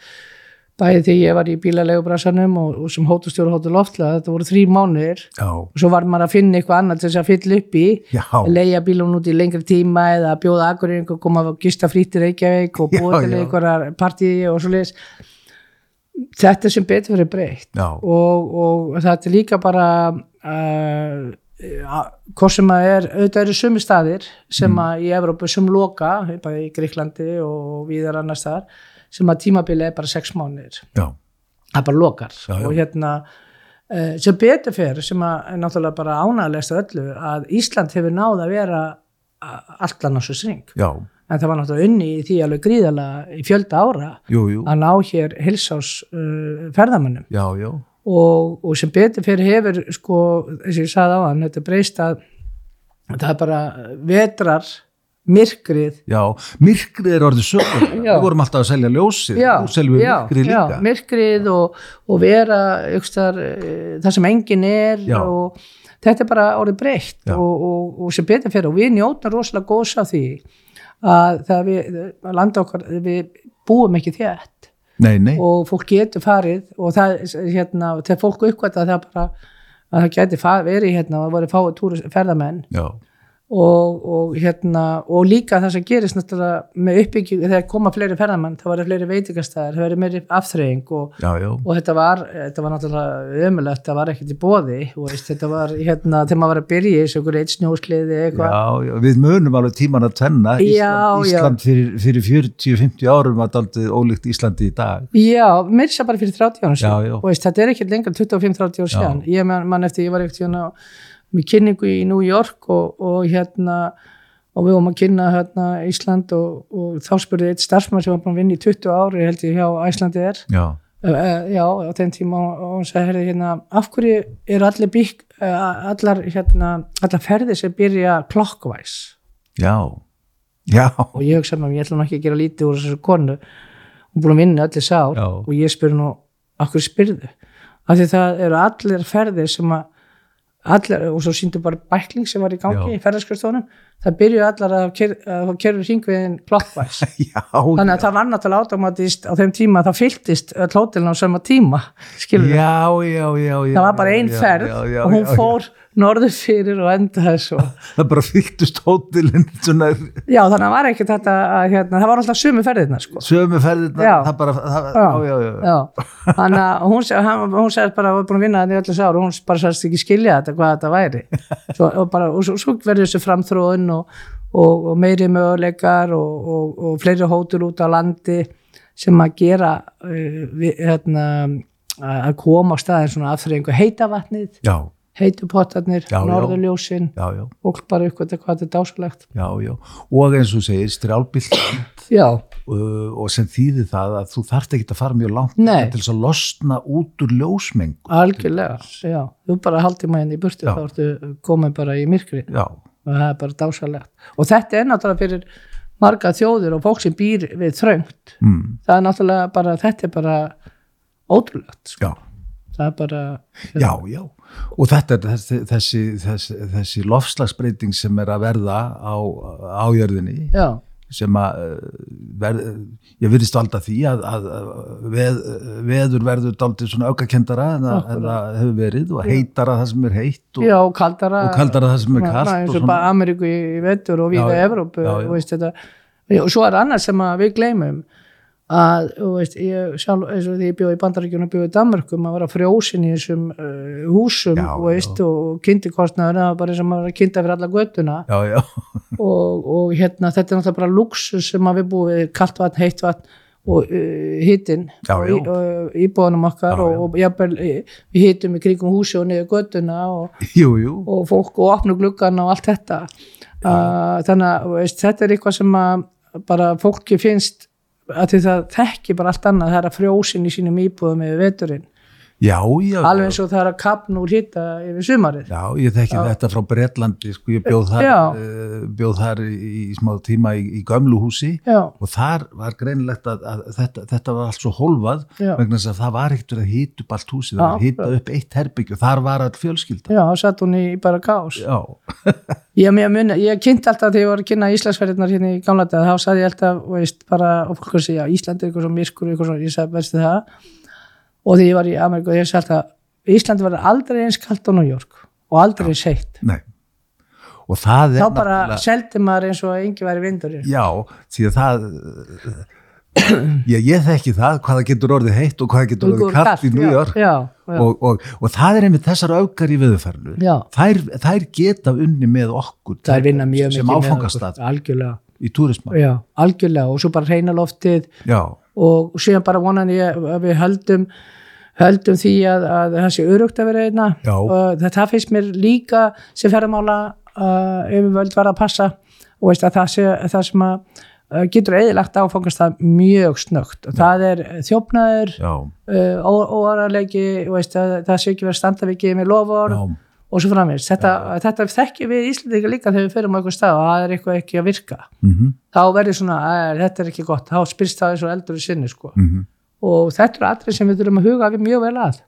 bæði því ég var í bílalegubræsanum og, og sem hótustjóru hóttu loftlega, þetta voru þrý mánuðir. Já, og svo var maður að finna eitthvað annað til þess að fylla upp í leia bílun út í lengri tíma eða bjóða akkurinn og koma að gista frýtt í Reykjavík og [laughs] búa til einhverjar partíi og svo leiðis þetta sem betur verið breytt. Og, og þetta er líka bara uh, hvort sem að er auðvitað eru sumi staðir sem Mm. að í Evrópu sem loka bara í Gríklandi og víðar annars staðar sem að tímabilið er bara sex mánuðir. Já, það bara lokar. Já, já. og hérna uh, sem betur fyrir sem að er náttúrulega bara ánægilegst af öllu að Ísland hefur náð að vera a- allt annars og sring já, en það var náttúrulega unni í því alveg gríðalega í fjölda ára jú, jú. að ná hér hilsás uh, ferðamönnum. Já, já, og, og sem betur fyrir hefur sko, þess að ég sagði á hann þetta breyst að það er bara vetrar myrkrið. Já myrkrið er orðið sögur. Já. við vorum alltaf að selja ljósið. Já, nú seljum við já, myrkrið já, líka. myrkrið og, og vera aukstar, það sem engin er Já. og þetta er bara orðið breytt Já. og, og, og sem betur fyrir og við njóta rosalega góðs af því að það við, að landa okkar við búum ekki þétt. Nei, nei, og fólk getur farið og það, hérna, þegar fólk uppkvæmt að það bara að það geti fa- verið hérna og voru fáið ferðamenn. Já, og, og hérna og líka það sem gerist náttúrulega með uppbyggjum þegar koma fleiri ferðamann það var fleiri veitingastæðar, það verið meiri afþreying og, já, já, og þetta var, þetta var náttúrulega ömulegt, það var ekkert í bóði veist, þetta var hérna þegar maður var að byrja í okkur eitt já, já, við munum alveg tíman að tvenna Já, Ísland, já. Ísland fyrir, fyrir 40-50 árum var daldið ólíkt Íslandi í dag. Já, mér sé bara fyrir 30 ára Já, já. þetta er ekkert lengur 25-30 ára síðan. Ég man, man eftir, ég var ekkert með kynningu í New York og, og hérna og við vorum að kynna hérna Ísland og, og þá spurði eitt starfsmann sem var búin að vinna í 20 ári held ég hjá Æslandi er já, uh, já, á þeim tíma og hún sagði, hérna, af hverju eru allir bygg, uh, allar, hérna, allar ferðir sem byrja clockwise? Já, já. Og ég hugsa mér, ég ætla nú ekki að gera lítið úr þessu konu. Hún búin að vinna öll þessi ár Já. og ég spyr nú, okkur spyrðu? Af því það eru allir ferðir sem að allir, og svo síndu bara bækling sem var í gangi Já. í ferðarskristónum það byrjuðu allar að ker- að kerru hringviðin [laughs] já, þannig að það var náttúrulega automatist á þeim tíma að það fylltist öll hótelin á sama tíma skilur já, já, já, já það var bara ein já, ferð já, já, og hún já, já. fór norður fyrir og endaði svo. [laughs] Það bara fylltust hótelin svona já þannig að var ekki þetta að hérna, það var alltaf sömu ferðirna sko. Sömu ferðirna, það bara það, Já. já, já, þannig að hún, hann- hún segist bara að við búin að vinna þetta í öllu sár og hún bara sagðist ekki skilja þetta hvað þetta væri. [laughs] Svo, og, bara, og svo, svo verður þessu framþróun og, og, og meiri möguleikar og, og, og fleiri hótur út á landi sem að gera uh, við, hérna, að koma á staðin svona afþreyingu heita vatnið, já, heitu potarnir Já, já. norðurljósin. Og bara ykkur hvað þetta er dásalegt já, já. Og eins og segir, strjálbilt Já, uh, og sem þýðir það að þú þarft ekki að fara mjög langt til þess að losna út úr ljósmengu algjörlega já, þú bara haldið maður inn í burtu Já. þá ertu komin bara í myrkri já, og það er bara dásalegt og þetta er náttúrulega fyrir marga þjóðir og fólk sem býr við þröngt. Mm, það er náttúrulega bara, þetta er bara ótrúlegt, sko. já, það er bara já, já. Og þetta er þessi, þessi, þessi, þessi lofslagsbreyting sem er að verða á ájörðinni sem að uh, verð, ég virðist valda því að, að veð, veður verður daldið svona aukakendara en, að- en það hefur verið og heitara það sem er heitt og, já, og kaldara og kaldara það sem er kalt eins og bara Ameríku í, vetur og við í. Evrópu Já, já. og, veist, þetta, og svo er annars sem við gleymum að þú veist, ég sjálf eins og því ég bjóði í Bandaríkjunum og bjóði í Danmörkum að vera frjósin í þessum uh, húsum Já, og, veist, og kynntikostnaður það var bara sem að vera kynnta fyrir alla göttuna [laughs] og, og hérna þetta er náttúrulega bara luxus sem að við búum við kalt vatn, heitt vatn og uh, hittin Já, og, já. í- og íbúðunum okkar Já, og, og jafnvel, eh, við hittum í kringum húsi og niður göttuna og, jú, jú. og fólk og opnu gluggan og allt þetta. Uh, þannig að veist, þetta er eitthvað sem að bara fólki finnst að því það þekki bara allt annað það er að frjósin í sínum íbúðum yfir veturinn já, já, alveg eins og það er að kapna úr hitta yfir sumarið. Já, ég þekki þetta frá Bretlandi, sko, ég bjóð þar, uh, bjóð þar í, smá tíma í, í gömlu húsi og þar var greinilegt að, að þetta, þetta var allt svo hólfað Já. vegna þess að það var ekkert að hýta upp allt húsið, það var hýta upp eitt herbyggju þar var all fjölskylda. já, þá satt hún í bara kás Já, [laughs] ég, muni, ég kynnt alltaf þegar ég var að kynna Íslandsferðirnar hérna í gamla dag, þá sagði ég alltaf veist, bara, og fólk að segja, Ísland er eitthvað svo myrkur eitthvað svo, ég sagði, og þegar ég var í Ameríku, ég sagði alltaf Íslandi var aldrei eins kalt á New York og aldrei eins heitt þá bara seldi maður eins og engi væri vindur Já, því að það [clears throat] ég, ég þekki það hvað það getur orðið heitt og hvað það getur orðið kallt í New York. já, já, og, og, og það er einmitt þessar aukar í viðferðinu þær, þær geta unni með okkur er vinna mjög mikið með okkur, í túrisma. Já, algjörlega. Og svo bara reyna loftið. Já, og síðan bara vonan ég að við höldum höldum því að, að það sé örugt að vera einna. Og það, finnst mér líka sem ferðamála uh, yfirvöld var að passa. Og veist að það sé það sem að uh, getur eðilagt áfangast það mjög snögt og það er þjófnaður já, uh, óaralegi það sé ekki verið að standa við gefið með lofur já, og svo framvegis. Þetta, þetta þekkjum við Íslandika líka þegar við fyrir á einhver stað og það er eitthvað ekki að virka. Mhm, þá verður svona, þetta er ekki gott. Þá spyrst það eins og eldur í sinni sko. mhm og þetta eru atrið sem við þurfum að huga mjög vel að.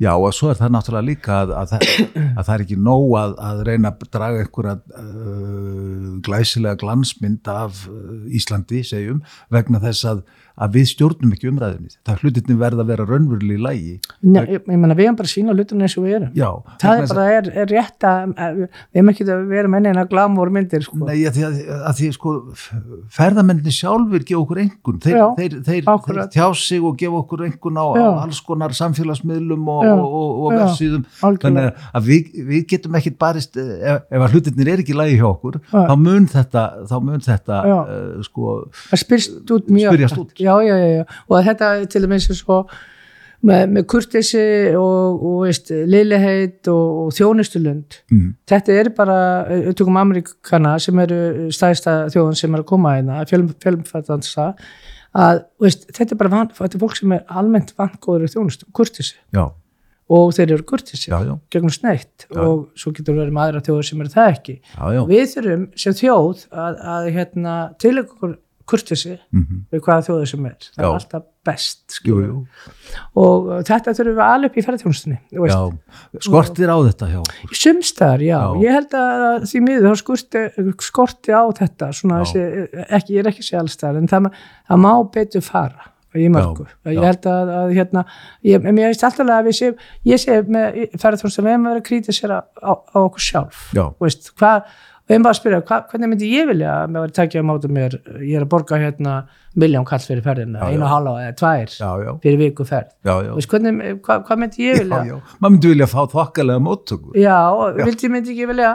Já, og svo er það náttúrulega líka að, að, það, að það er ekki nóg að, að reyna að draga einhverja uh, glæsilega glansmynd af uh, Íslandi, segjum, vegna þess að, að við stjórnum ekki umræðinni það hlutinni verða að vera raunverulega í lægi Nei, ég, meina við erum bara að sína hlutunum eins og við erum. Já, það er bara, er, er rétt að að- við erum ekki að vera mennina glamúr myndir sko. Nei, að því, að, að því sko ferðamenninni sjálfur gefa okkur engun þeir, Já, þeir, þeir, þeir tjá sig og gefa okkur engun á, Já. alls konar samfélagsmiðlum og, og, og, og algjörlega. þannig að við, við getum ekkit barist eh, ef, ef að hlutirnir er ekki lægi hjá okkur þá mun þetta, þá mun þetta uh, sko, Spyrjast út. Já, já, já, og þetta er til dæmis svo með, með kurtesi og, og veist, liðleheit og, og þjónustulund. Mm, þetta er bara, við tökum Amerikana sem eru stæðsta þjóðan sem er að koma hérna, fjölmfættansa að veist, þetta er bara van, þetta er fólk sem er almennt vangóður í þjónustu, kurtesi já, og þeir eru já, gegnum sneitt. Já. og svo getur verið með aðra þjóður sem eru það ekki. Já, já. við þurfum sem þjóð að, að hérna, til ykkur kurtesi Mm við hvaða þjóður sem er. Það Já. er alltaf best Jú, jú, og þetta þurfum við alveg upp í ferðarþjónustunni skortir á þetta hjá okkur. sumstaðar, já. Já. ég held að að því miður þá skorti, skorti á þetta þessi, ekki, ég er ekki að allstaðar en það, það má betur fara í mörgu, ég held að, að hérna, ég, mér veist alltaf að við séum ég sé með ferðarþjónustunni við erum að vera kritisera á, á okkur sjálf veist, hvað, og ég bara að spyrja hva, hvernig myndi ég vilja að mér var að takja á móti mér? Ég er að borga hérna miljón kall fyrir ferðina, einu og halva eða tvær já, já, fyrir viku ferð. Veist, hvernig, hvað, hvað myndi ég vilja? já. maður myndi vilja fá þokkalega móttöku. Já, vildi myndi ekki vilja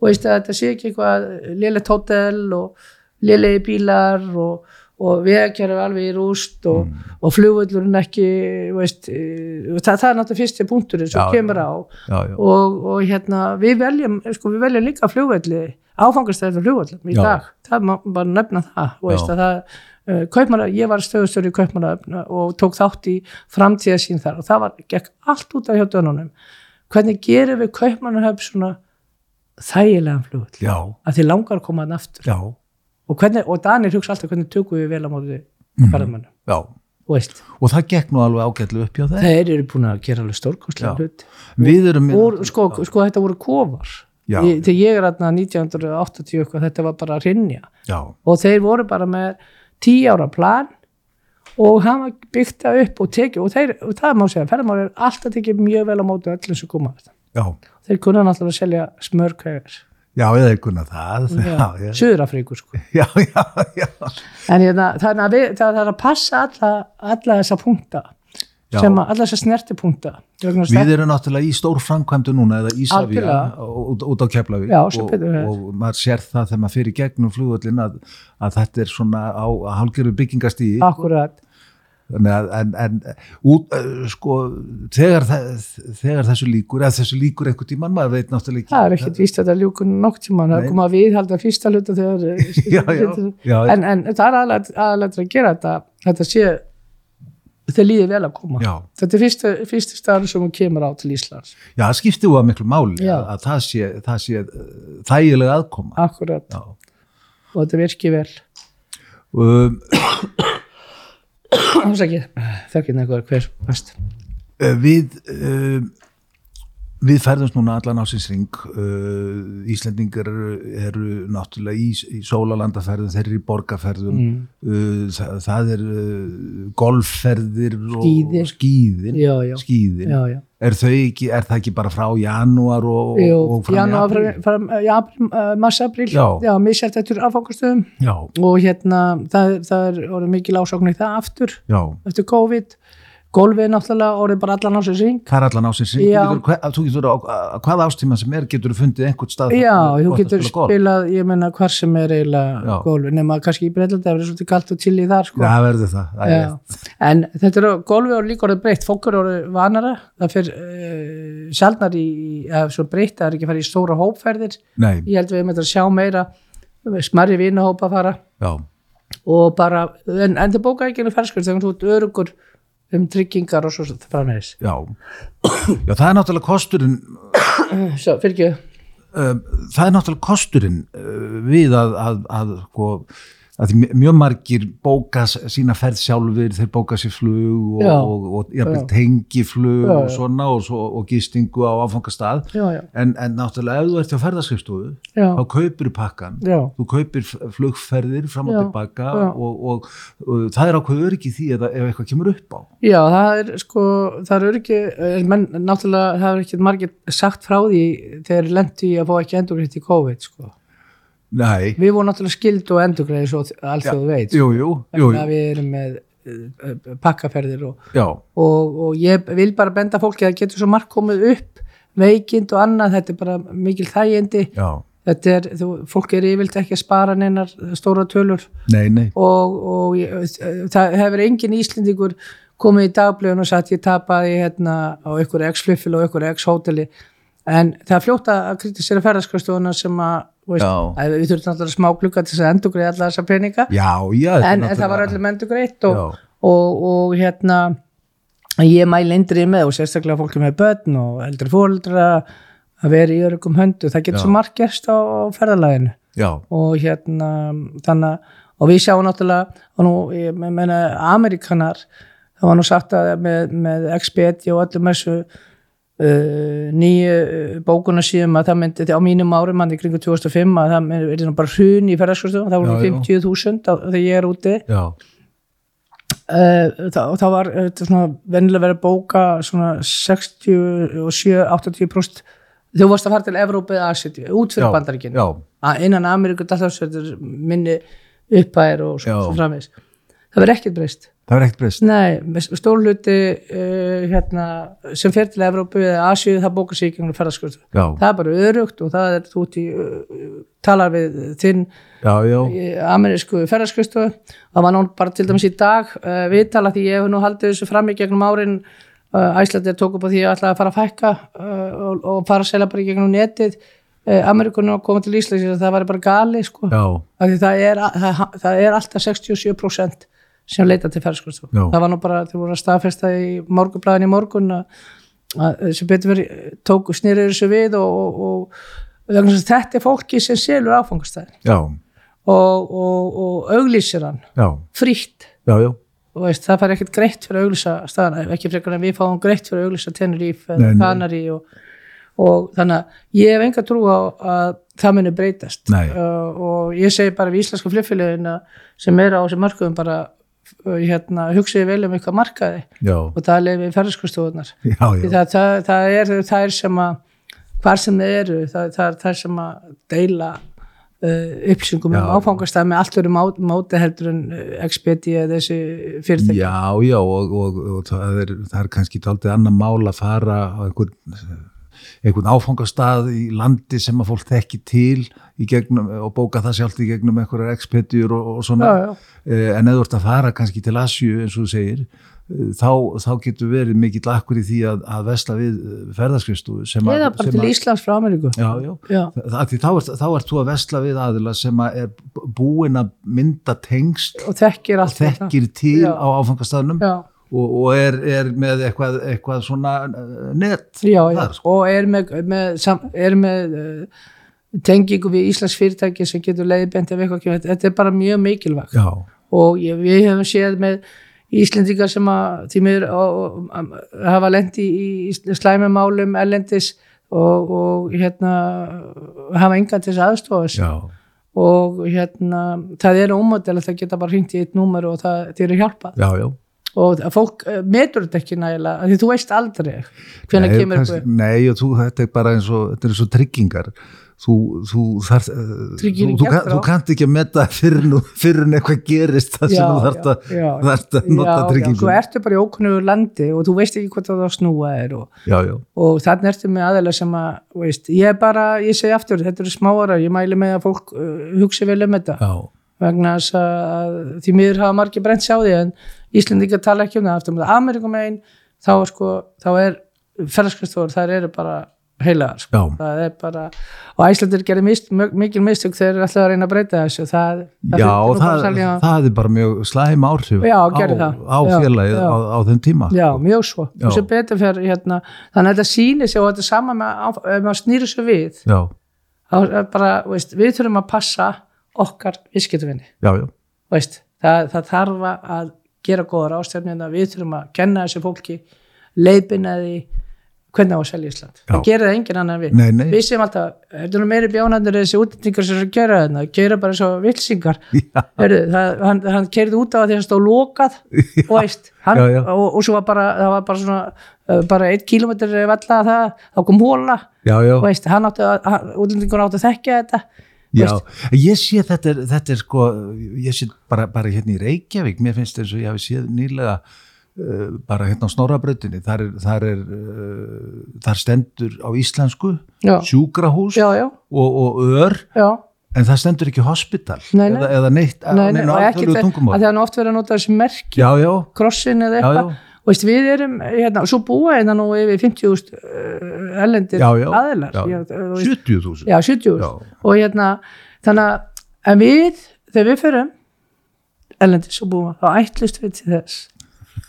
og að þetta sé ekki eitthvað lélegt hótel og lélegi bílar og, og veðakjara alveg í rúst og, Mm. og flugvöllurinn ekki veist, eh, það, það er náttúrulega fyrsti punkturinn sem Já, kemur á. Já, já, og, og hérna við veljum, sko, við veljum líka flugvelli áfangastæði flugvellum í dag. Það má bara nefna það veist það uh, kaupmara, ég var stöðustöru í kaupmara og tók þátt í framtíðasín þar og það var, gekk allt út af hjá dönunum. Hvernig gerum við kaupmannahöf svona þægilegan flugvell já, að þið langar að koma hann aftur. Já, og, hvernig, og Danir hugsa alltaf hvernig tökum við vel á móti Mhm. ferðamönnum. Já. Og það gekk nú alveg ágætlu upp hjá þeim. Þeir eru búin að gera alveg stórkostlega hlut við erum og sko, sko þetta voru kofar. Ég, þegar ég er aðna 1980 eitthvað, þetta var bara að rinja já, og þeir voru bara með 10 ára plan og hann var byggt það upp og tekið og, þeir, og það má segja, ferðamál er alltaf tekið mjög vel á móti öllum sem koma þeir kunna náttúrulega að selja smörkauðar já, eða einhverna það já, já, Suðurafríku sko [laughs] já, já, já, en hérna, þannig að við, það það er að passa alla, alla þessa punkta Já. sem að, alla þessa snertipunkta að við erum náttúrulega í stór framkvæmdu núna eða Algjörlega. út, út á Keflavík Já, sem og, betur fer. og maður sér það þegar maður fyrir gegnum flugvöllin að, að þetta er svona á hálfgerðu byggingastíði akkurat að, en, en út, uh, sko, þegar, þe- þegar þessu líkur, eða þessu líkur einhvern tímann, maður veit náttúrulega ekki. það er ekkert víst að þetta ljúkun nokk tíma það komið að viðhalda fyrsta hluta þegar [laughs] Já, já, [laughs] já. en, en það er aðlægt að gera þetta þetta sé þeir líði vel að koma þetta er fyrsta, fyrsta staður sem kemur á til Íslands já, það skiptir þú að miklu máli að, að það sé, það sé uh, þægilega aðkoma. akkurat Já. og þetta virki vel Um, ásakið, þekkir eitthvað hver mest uh, við, uh, við ferðumst núna allan ásins ring, uh, Íslendingar eru, náttúrulega í, í sólalandaferðum, þeir eru í borgarferðum, mm. uh, það, það er uh, golfferðir og Skíði. og skíðin, já, já, skíðin. já. Er, ekki, er það ekki bara frá janúar og, og janúar, apríl? fram, fram, já, misjæft eftir affangastöðum og hérna, það, er- það er ásókn í það aftur eftir COVID golfið er náttúrulega orðið bara allan á sér ring það er allan ásins ring. Getur, þú getur á, hvaða ástíma sem er getur þú fundið einhvern stað Já, er þú að getur spilað, ég menna hvar sem er eiginlega Já. golfi, nema kannski í Breitlandi það verður svolítið kalt og chili þar sko. Já, verður það, það er Já. En þetta er golfi og líka orðið breytt, fólk er orðið vanara, það fyrir uh, sjálfnar í, eða svo breytt, það er ekki að fara í stóra hópferðir, Nei, ég held við þetta að að já, og bara, en, en það bóka ekki einu ferskar þegar þú ert örugur um tryggingar og svo framvegis. já Já, það er náttúrulega kosturinn [clears throat] Svo, fyrir ekki, það er náttúrulega kosturinn uh, við að, að, að, sko, að mjög margir bóka sína ferð sjálfur, þeir bóka sér flug og, Já. og, og jafnvel Já. Já, og svona og, svo, og gistingu á já, en, en náttúrulega ef þú ert á ferðarskrifstofu já, þá kaupir pakkan já, þú kaupir flugferðir fram og tilbaka og, og, og það er ákveður ekki því eða ef eitthvað kemur upp á. Já, það er sko, það er ekki, er menn, náttúrulega það er ekki margir sagt frá því þegar lendi að fá ekki endurgreitt í COVID, sko. Nei, Við vorum náttúrulega skild og endurgreið svo allþjóðu veit, jú, jú, jú, vegna að við erum með uh, pakkaferðir og, og, og ég vil bara benda fólki að það getur svo margt komið upp veikind og annað, þetta er bara mikil þægindi, já, þetta er, þú, fólk er yfirlt ekki að spara neinar stóra tölur. Nei, nei, og, og ég, það hefur engin Íslendingur komið í dagblöðun og sagt ég tapaði hérna á ykkur x-fliffil og ykkur x-hóteli. En það fljótt að kritisera ferðarskastofuna sem að, við þurfum alltaf smá glugga til þess að endugreið allar þessar peninga. Já, já en, en það var öllum endugreitt og, Já. og, og hérna ég mæli indrið með og sérstaklega fólki með börn og eldri fóreldra að vera í örugum höndu, það getur svo margt gerst á, á ferðalaginu. Já, og hérna þannig og við sjáum náttúrulega og nú, ég meina, Amerikanar það var nú sagt að með, með Expedia og öllum þessu uh, nýju uh, bókuna síðum að það myndi, á mínum árum hann í kringu 2005 að það er bara hrun í ferðarskostum, það voru Já, já. 50.000 á- þegar ég er úti. Já, uh, það, og það var svona vennilega verið að bóka svona 67-80% þú varst að fara til Evrópu eða Asið, út fyrir bandaríkinu að innan Ameríku alltaf minni uppæðir og svo, svo framvegis. Það verður ekkert breyst það er ekkert breyst. Nei, stór hluti uh, hérna, sem fer til Evrópu eða Asíu það bókar sig í gegnum ferðarskvöldu það er bara örugt og það er þú út í uh, talar við þinn amerísku ferðarskvöldu það var nú bara til dæmis í dag uh, viðtala því ég hef nú haldið þessu fram í gegnum árin Æslandir tók upp á því að ætla að fara að fækka og, og fara að selja bara í gegnum netið. Ameríkunum að koma til Íslands það var bara gali sko. Það er, það, það er alltaf 67% sem leita til ferðarskvöldu Já. það var nú bara, þeir voru að staðfesta í morgunblæðin í morgun sem betur verið tók snýrið þessu við og, og, og þetta er fólki sem selur áfangastæðin. Já, og, og, og auglýsir hann já, frítt. Já, já, og veist, það fær ekkert greitt fyrir að auglýsa staðan ekki frekar en við fáum greitt fyrir að auglýsa nei. Kanari og, og þannig að ég hef enga trú á að það muni breytast. Uh, og ég segi bara við íslenska flugfélagina sem er á þessu markaðum bara hérna, hugsiði vel um eitthvað markaði já, og það [laughs] já, já, það, það, það er er sem að hvar sem þið eru, það, það er það sem að deila uh, upplýsingum um Já. áfangastæð með allt verið móti heldur en uh, Expedia eða þessi fyrirtæki. Já, já, og, og, og það, er, það er kannski taldið annar mál að fara á einhvern, einhvern áfangastað í landi sem að fólk þekki til gegnum, og bóka það sjálft í gegnum einhverjar expedjur og, og svona Já, já. Eh, en ef þú ert að fara kannski til Asju eins og þú segir eh, þá, þá getur verið mikill akkur í því að, að vesla við ferðarskristu sem að eða bara til Íslands frá Ameríku Já, já, því þá, ert, þá ert þú að vesla við aðila sem að er búin að mynda tengst og þekkir þetta. þekkir til Já. á áfangastafnum og, og er, er með eitthvað, eitthvað svona eh, net já, já. þar, sko. og er með, með, er með uh, tengingu við Íslands fyrirtæki sem getur leiðbent ef eitthvað kemur, þetta er bara mjög mikilvægt já, og ég, við hefum séð með Íslendingar sem að um, hafa lendi í, í slæmumálum ellendis og, og hérna hafa engan til þess aðstofas og hérna það er ómodel að það geta bara hringt í eitt númer og það þeir eru hjálpað já, já. Og fólk eh, metur þetta ekki nægilega því þú veist aldrei hvenær Nei, kemur kannski, nei þú, þetta er bara eins og, þetta er eins og tryggingar. Þú, þú þarf Tryggir þú, þú, þú kannt ekki að metta fyrir, fyrir en eitthvað gerist það sem þú [laughs] þarft að, já, nota já, já, tryggingu svo ertu bara í ókunnugu landi og þú veist ekki hvort það á snúa er og, já, já, og þannig ertu með aðeila sem að þú veist, ég bara, ég segi aftur þetta eru smáara, ég mæli með að fólk uh, hugsi vel um þetta. Já, vegna þess að því miður hafa margir brent sjá því en Íslendingar tala ekki um það aftur með Amerikum einn þá, er sko, þá er ferðarskristóður, þær eru bara heilagar sko. Já. það er bara og Æslandir gerir mist, mikil mistök þeir ætla að reyna að breyta þessu það, já nú bara það, að selja- það er bara mjög slæm áhrif Já, á, það. á Já, félagið já. á, á þeim tíma Já, mjög svo. Já. Sem betur fyrir hérna, þannig að þetta sýnir sig og þetta er sama með, á- maður snýrir svo við, já, bara, veist, við þurfum að passa okkar viðskiptavinni. já, já, veist, það, það þarf að gera góðar ástæfnina, við þurfum að kenna þessu fólki, leipina því hvernig á að selja Ísland. Já. Það gerir það enginn annar við. Nei, nei. Við séum alltaf, er nú meiri bjónandur þessi útlendingar sem er gera þarna, gera bara svo vilsingar. [laughs] Já. Heyrðu, það, hann, hann keirði út á því að stóð lokað [laughs] og veist, hann, Já, já. Og, og svo var bara, það var bara svona, bara eitt kílómetr valla það, þá kom hóla, já, já, og veist, hann átti að, útlendingur átti að þekkja þetta. Já. ég sé þetta er, þetta er sko, ég sé bara, bara hérna í Reykjavík, mér finnst eins og ég hafi séð nýlega uh, bara hérna á Snorrabrautinni, þar er, þar er uh, þar stendur á íslensku Já. sjúkrahús Já, já, og, og ör en það stendur ekki hospital Nei, nei. Eða, eða neitt Nei, nei, neinu og ekki alþjóðlegu það, tungumál að það er nú oft verið að nota þessi merki, krossin eða eitthvað. Veist, við erum, hérna, svo búa hérna nú yfir 50.000 uh, ellendir veist, 70.000 Já, 70.000. Já. Og hérna, þannig að en við, þegar við förum ellendis og búum, þá ætlust við til þess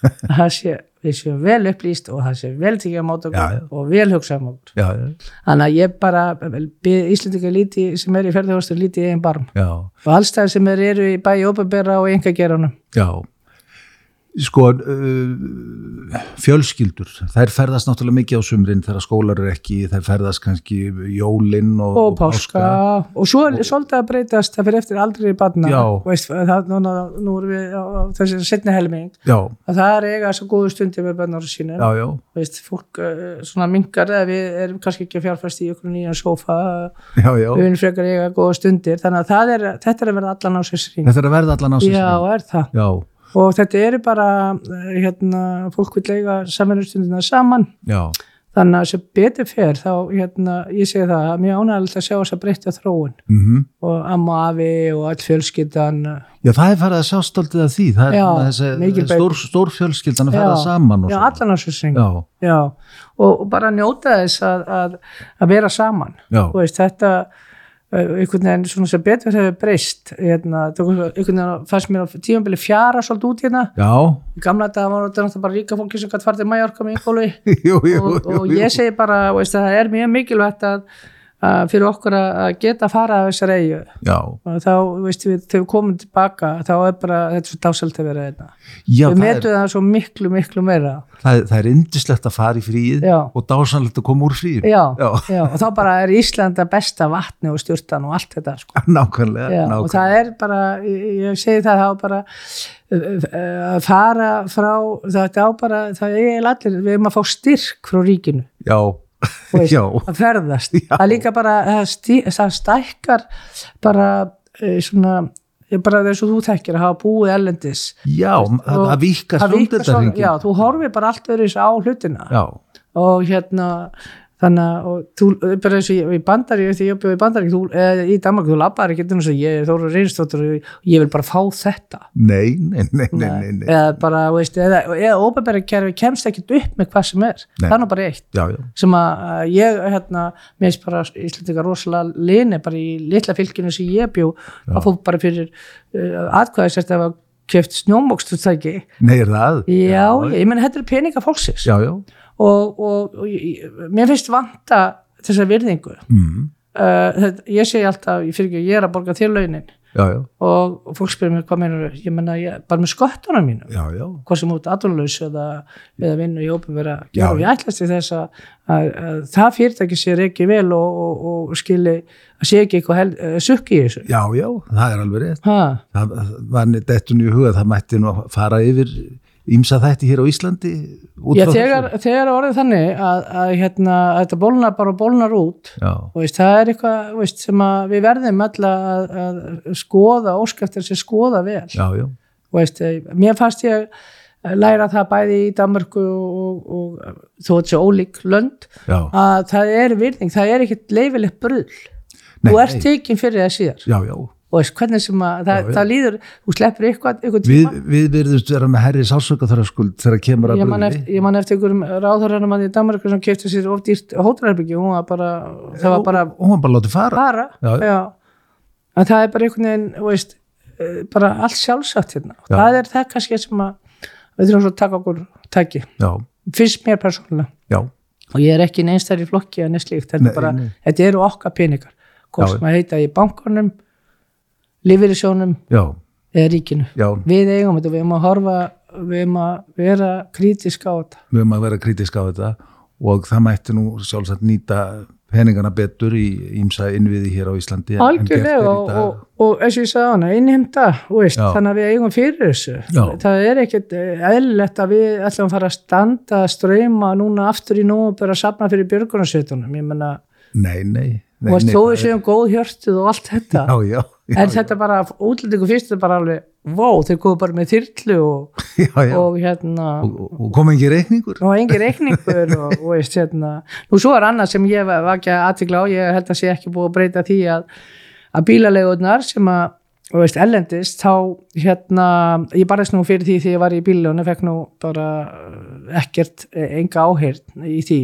að það sé, við séum vel upplýst og það sé vel tekið á mót og vel hugsað um já, já, Þannig að ég bara Íslandika líti sem er í ferðarhóstur líti í einn barm. Já, og allstæðar sem er eru í bæi ópenbera og enga geranum. já sko uh, fjölskyldur, þær ferðast náttúrulega mikið á sumrin þegar skólar er ekki þær ferðast kannski jólinn og, og páska. og svo er svolítið að breytast það fyrir eftir aldrei Já. veist, það, núna, nú erum við á, þessi setni helming. Já, að það er eiga svo góðu stundi með bönnar sínum já, já, veist, fólk uh, svona mingar við erum kannski ekki að fjárfæst í okkur já, já. við erum frekar eiga góða stundir. Þannig að er, þetta er að verða allan á sér þetta er að verða allan á sig já, er það. Já, og þetta eru bara eh, hérna, fólk vil eiga samverðustundina saman. Já, þannig að sem betur fer þá, hérna, ég segi það, mjög ánægilegt að sjá þess að breytta þróun. Mm og amma afi og all fjölskyldan. Já, það er farið að sjá stoltið af því. Það er Já, svona þessi stór, stór fjölskyldan að Já, saman já, svona. allan á sér syng já, já, og, og bara njóta þess að, að, að vera saman. Veist, þetta einhvern veginn svona sem betur hefur breyst hérna, einhvern veginn fannst mér á tímabili fjara svolítið út hérna. Já, gamla dag var þetta náttúrulega bara ríka fólki sem gætt farið til Mallorca með [laughs] jú, og, og ég segi bara veist, að það er mjög mikilvægt að fyrir okkur að geta að fara af þessar eigu og þá, veist við, þegar við komum tilbaka þá er bara, þetta er svo dáselt að vera þetta já við það, er, metum það svo miklu, miklu meira það, er, það er indislegt að fara í fríið Já. og dásanlegt að koma úr fríið já, Já. og þá bara er Íslanda besta vatni og stjórtan og allt þetta sko. [laughs] nákvæmlega, já, og nákvæmlega. það er bara, ég, segi það þá bara að fara frá þetta á bara, það er allir við erum að fá styrk frá ríkinu já, veist, að ferðast. Já. það líka bara, stí, það stækkar bara uh, svona bara þess að þú þekkir að hafa búið ellendis já, það, víkkar svo- stundirdarhingin já, þú horfir bara allt öðru á hlutina. Já, og hérna þannig að og þú, bara eins og ég, í bandari þegar ég bjóði í bandari, þú, eða í Danmark þú labbar ekki og ég, þú eru reynstóttur og ég vil bara fá þetta. Nei, nei, nei, nei, nei, eða bara, veist, eða, eða óbærbæri kerfi kemst ekkit upp með hvað sem er. Er nú bara eitt. Já, já, sem að ég, hérna, mér finnst bara Íslandika rosalega lini bara í litla fylginu sem ég bjó. Að fór bara fyrir uh, atkvæðisert ef að keft snjómokstutæki nei, er það? Já, ég menn þetta er peninga fólksins. Já, já, og, og, og mér finnst vanta þessa virðingu. Mm, uh, ég segi alltaf, ég fyrir ekki ég er að borga þér launin. Já, já, og, fólk spyrir mér hvað meinur ég menna bara með sköttunum mínu já, hvað sem út atvinnulaus eða, eða vinnu í ópen vera Já. og ég ætlast til þess að, að, að það fyrirtæki sér ekki vel og, og, og skili að sé ekki eitthvað hel, uh, sukki í þessu. Já, já, það er alveg rétt. Ha, það var dettun í huga, það mætti nú fara yfir ímsa þætti hér á Íslandi Já, þegar, þegar orðið þannig að, að, hérna, að þetta bólnar bara bólnar út já, og veist, það er eitthvað veist, sem að við verðum öll að, að skoða, óskæftir sem skoða vel. Já, já, og veist, eh, mér fannst ég læra það bæði í Danmarku og, og, og þó þetta sé ólík lönd að það er virðing, það er ekkert leifilegt brull. Nei, þú ert tekinn fyrir það síðar. Já, já. Og veist, hvernig sem að það, Já, það líður, þú sleppur eitthvað, eitthvað Við, tíma. við verðumst vera með herri sásöka þar þegar kemur að ég man, brugði. eftir, ég man eftir einhverjum ráðhörðanum að í Danmarku sem kefti sér of dýrt hótelherbyggi hún var bara, það var bara og hún bara látið fara. Bara, Já, já. en það er bara einhvern veginn veist, eh, bara allt sjálfsagt hérna. Og það er það kannski sem að við þurfum svo að taka okkur tæki. Já, fyrst mér persónulega. Já, og ég er ekki neins þær í flokki en slíkt, þetta, Nei, er bara, nei. þetta eru okkar peningar. Hvort sem að heita í bankanum lífyrirsjónum já, eða ríkinu. Já, við eigum þetta, við erum að horfa við erum að vera krítisk á þetta. Við höfum að vera kritísk á þetta og það mætti nú sjálfsagt nýta peningana betur í ímsa innviði hér á Íslandi algjörlega og, og, og eins og ég sagði hana, Já. þannig að við eigum fyrir þessu. Já. það er ekkert eh, eðlilegt að við ætlum að fara að standa að streyma núna aftur í nóvember að safna fyrir björgunarsveitunum. Nei, nei, nei, nei þó það við séum góð hjörtuð og allt þetta. Já, já, já, en þetta bara, útlendingu fyrst er bara alveg vó, þeir góðu bara með þyrlu og, [laughs] já, já. og hérna. Og, og, og kom ekki reikningur? Og engin reikningur og, [laughs] og veist hérna. Nú svo er annað sem ég var ekki að aðtikla á ég held að sé ekki búið að breyta því að að bílalegunar sem að og veist, ellendist, þá hérna ég barðist nú fyrir því því ég var í bílunum fekk nú bara eh, ekkert eh, enga áheyrn í því.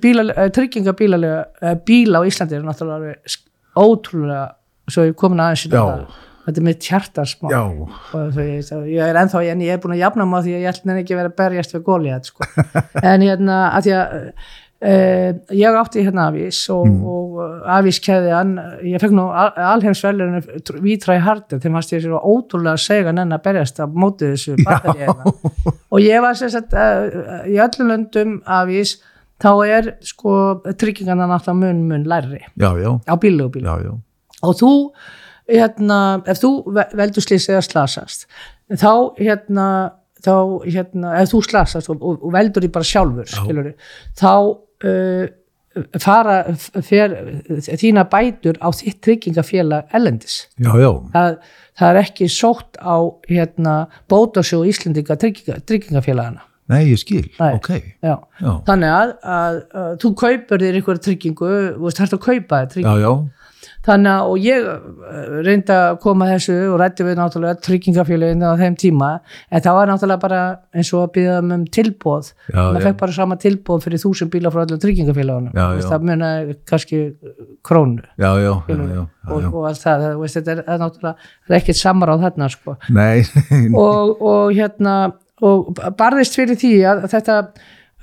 Bíla, eh, trygginga eh, bíla á Íslandi er náttúrulega ótrúlega svo ég komin aðeins þetta. Þetta er mitt hjartarsmá ég, ég er ennþá en ég er búin að jafna mig á því að ég ætla nefnir ekki að vera að berjast við góliðat sko. [laughs] en hérna að því að uh, ég átti hérna afís og, Mm. og afís keði hann ég fekk nú al, alheimsvelurinn vítræði hardi þeim fannst ég sér ótrúlega sega nenn að berjast á móti þessu batteríina og ég var uh, í öllum löndum afís þá er sko tryggingarna náttúrulega mun mun lærri já, já, á bílu og bílu já, já. Og þú hérna, ef þú ve- veldur slýs eða slasast þá hérna, þá hérna ef þú slasast og, og, veldur því bara sjálfur skilur, þá uh, fara fer, þína bætur á þitt tryggingafélag ellendis já, já. það, það er ekki sótt á hérna, bótasjó Íslendinga trygginga, tryggingafélagana Nei, ég skil, Nei. ok. Já. Já, þannig að, að, að þú kaupir þér einhverja tryggingu, þú veist, hægt að kaupa þér tryggingu já, já, þannig að og ég eh, reyndi að koma þessu og rætti við náttúrulega tryggingafélagin á þeim tíma. En það var náttúrulega bara eins og að býða um tilbóð Já, maður fekk bara sama tilbóð fyrir þúsund bíla frá öllum tryggingafélagunum það muna kannski krónu. Já, já, og, og allt það, veist, þetta er, er náttúrulega er ekkert samráð þarna sko. Nei, [laughs] og, og hérna og barðist fyrir því að þetta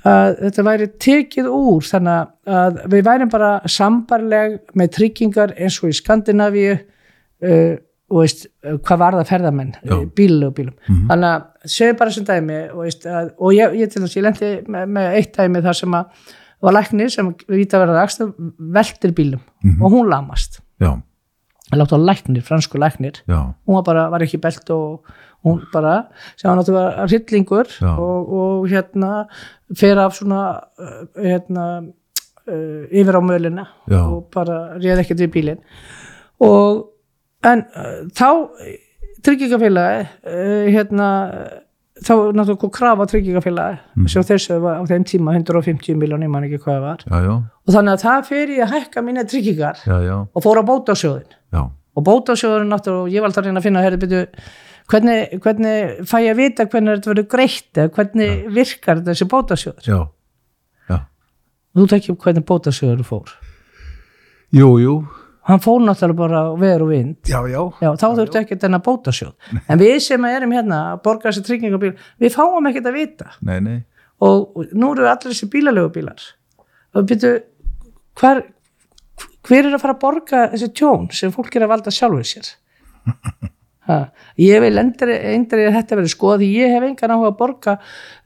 að þetta væri tekið úr þannig að við værim bara sambarleg með tryggingar eins og í Skandinavíu uh, og veist, uh, hvað var það ferðamenn Já. bílu og bílum. Þannig að segja bara sem dæmi og, veist, að, og ég, ég til þess, ég lendi með, með eitt dæmi þar sem að var læknir sem víta verða akstur veltir bílum og hún lamast. Hann látt á læknir, fransku læknir já, hún var bara, var ekki belt og hún bara, sem var náttúrulega hryllingur Já. og, og hérna fer af svona uh, hérna uh, yfir á mölina Já. og bara réð ekkert við bílinn. Og en uh, þá tryggingafélagi hérna þá náttúrulega kom krafa tryggingafélagi Mhm. sem þessu var á þeim tíma 150 miljón, ég man ekki hvað það var. Já, já, og þannig að það fer í að hækka mínu tryggingar já, og fór á bótasjóðin já, og bótasjóðurinn náttúrulega, og ég var alltaf að reyna að finna herri, byrju, hvernig, hvernig fæ ég að vita hvernig þetta verður greitt eða hvernig virkar þessi bótasjóður? Já, já, þú tekjum hvernig bótasjóður fór. Jú, jú, hann fór náttúrulega bara og vind. Já, já, já, þá þurftu ekki þennan bótasjóð. En við sem erum hérna að borga þessi tryggingabíl við fáum ekkert að vita. Nei, nei, og, nú eru allir þessi bílalegu bílar og byrju hver, hver er að fara að borga þessi tjón sem fólk er að valda sjálfur sér [laughs] ha, ég vil endri, að þetta verður skoða því ég hef engan áhuga að borga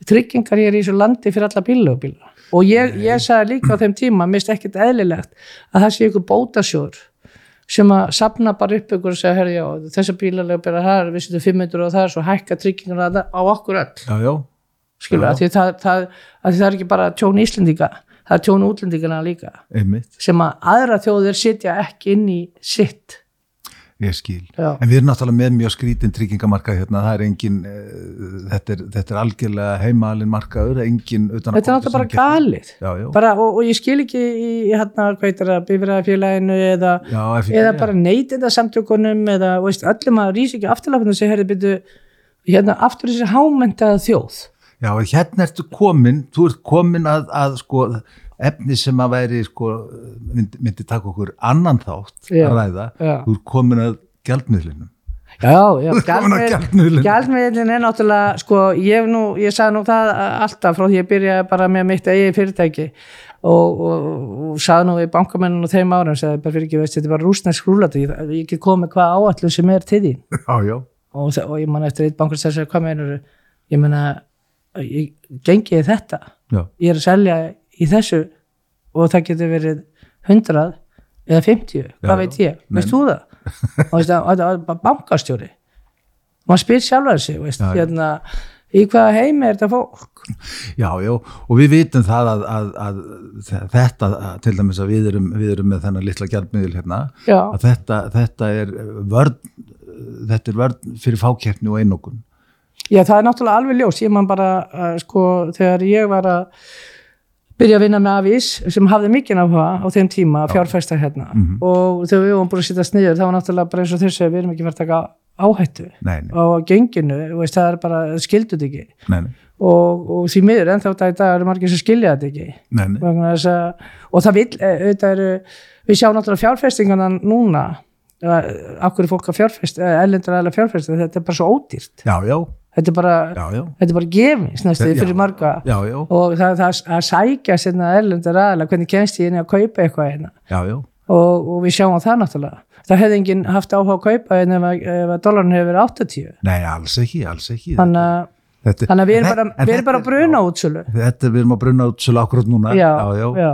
tryggingar hér í þessu landi fyrir alla bílalegu bíla. Og ég, ég sagði líka á þeim tíma mist ekkert eðlilegt að það sé ykkur bótasjóður sem að sapna bara upp ykkur og segja, herri, já, þessa bílalega byrja það er, við setjum 500 og það er svo hækka tryggingar á okkur öll. Já, já, að því það, það, það er ekki bara tjón Íslendinga, það er tjón útlendingana líka, einmitt, sem að aðra þjóðir sitja ekki inn í sitt ég skil. Já. En við erum náttúrulega með mjög skrítin tryggingamarkað hérna, það er engin, uh, þetta, er, þetta er algjörlega heimalinn markaður, engin þetta er náttúrulega bara galið Já, bara, og, og ég skil ekki í, hérna, bifræðafélaginu eða, já, eða bara neytinda samtökunum eða veist, öllum að rýsa ekki afturlafinu og segja, herri, byrju hérna, aftur þessi hámentaða þjóð Já, hérna ertu komin, þú ert komin að, að sko, efni sem að væri, sko, myndi, myndi taka okkur annan þátt Já, að ræða, ert komin að gjaldmiðlinum. Já, já, gjaldmiðilinn. gjaldmiðlinn er náttúrulega, sko, ég, hef nú, ég sagði nú það alltaf frá því ég byrjaði bara með mitt eigið fyrirtæki og, og, og sagði nú við bankamennun og þeim árum, sagði bara fyrir ekki, veist, þetta er bara rúsnesk rúlati, ég, ég get komið hvað áallu sem er til þín. Já, og, og ég man eftir eitt bankar þess að hvað meinur, ég meina, ég gengi þetta, já, ég er að selja í þessu og það getur verið 100 eða 50, Já, hvað veit ég, veist þú það? [laughs] og að, að, að, að bankastjóri. Maður spyr sjálfur sig veist, hérna, í hvaða heimi er þetta fólk? Já, já og við vitum það að, að, að þetta, til dæmis að við erum, við erum með þennan litla gjaldmiðil hérna já, að þetta, þetta er vörn þetta er vörn fyrir fákeppni og einokun. Já, það er náttúrulega alveg ljós. Ég man bara, sko, þegar ég var að byrja að vinna með Avís sem hafði mikið áhuga á þeim tíma að fjárfæsta hérna. Mhm. og þegar við vorum búin að setja sniður það var náttúrulega bara eins og þessu við erum ekki verið að taka áhættu nei, nei, á genginu, veist, það er bara það skildur þetta ekki. Nei, nei, og, og því miður ennþá þetta í dag eru margir sem skilja þetta ekki. Nei, nei. Vegna þess að, og það vil eh, auðvitað eru, við sjáum náttúrulega fjárfestingana núna akkur er fólk að fjárfesta, ellendur aðeins fjárfesta, þetta er bara svo ódýrt. Já, já, þetta er bara, er bara gefins fyrir marga. Og það, það að sækja sinna erlendur aðeins hvernig kemst ég inn að kaupa eitthvað hérna? Og, og við sjáum það náttúrulega. Það hefði enginn haft áhuga að kaupa hérna ef, að- dólarinn hefur verið 80 nei, alls ekki, alls ekki. Þannig að Þannig að við erum en bara, þe- en við erum bara að bruna útsölu. Þetta við erum að bruna út svolítið akkurat núna Já, já, já.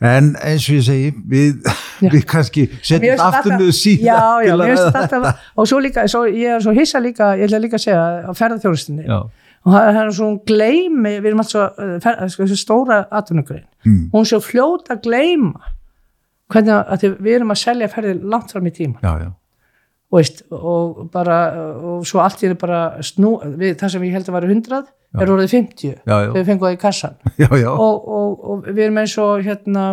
En eins og ég segi, við, við kannski setjum finnst aftur þetta- niður síðan Já, já, þetta, og svo líka, svo, ég er svo hissa líka, ég ætla líka að segja, á ferðarþjóðustinni, Já, og það það er svona gleymi, við erum alltaf, uh, fer, sko, stóra atvinnugrein, Mm. hún er svo fljót að gleyma, hvernig að, að við erum að selja ferðir langt fram í tíma, já, já, og veist, og bara, og svo allt er bara snú, við, það sem ég held að væri 100, er orðið 50, Já, já. við fengum það í kassan, [laughs] já, já, og, og, og við erum eins og hérna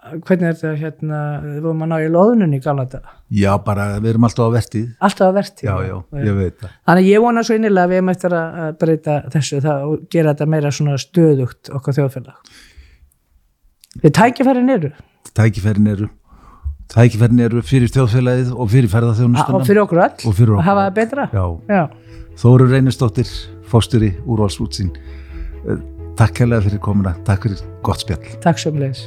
hvernig er þetta hérna við vorum að ná í loðnun í gamla þetta já, bara við erum alltaf á vertið alltaf að verti Já, já, ég veit það. Þannig að ég vona svo innilega að við erum eftir að breyta þessu það, og gera þetta meira svona stöðugt okkar þjóðfélag. Við tækifærin eru. Tækifærin eru Tækifærin eru fyrir þjóðfélagið og fyrir og ferðarþjónustuna fyrir okkur öll. Og fyrir okkur að hafa það betra. Já, Já. Þóru Reynistóttir, fósturi úrvalsútsín Takk kærlega fyrir komuna, takk fyrir gott spjall. Takk sömulegis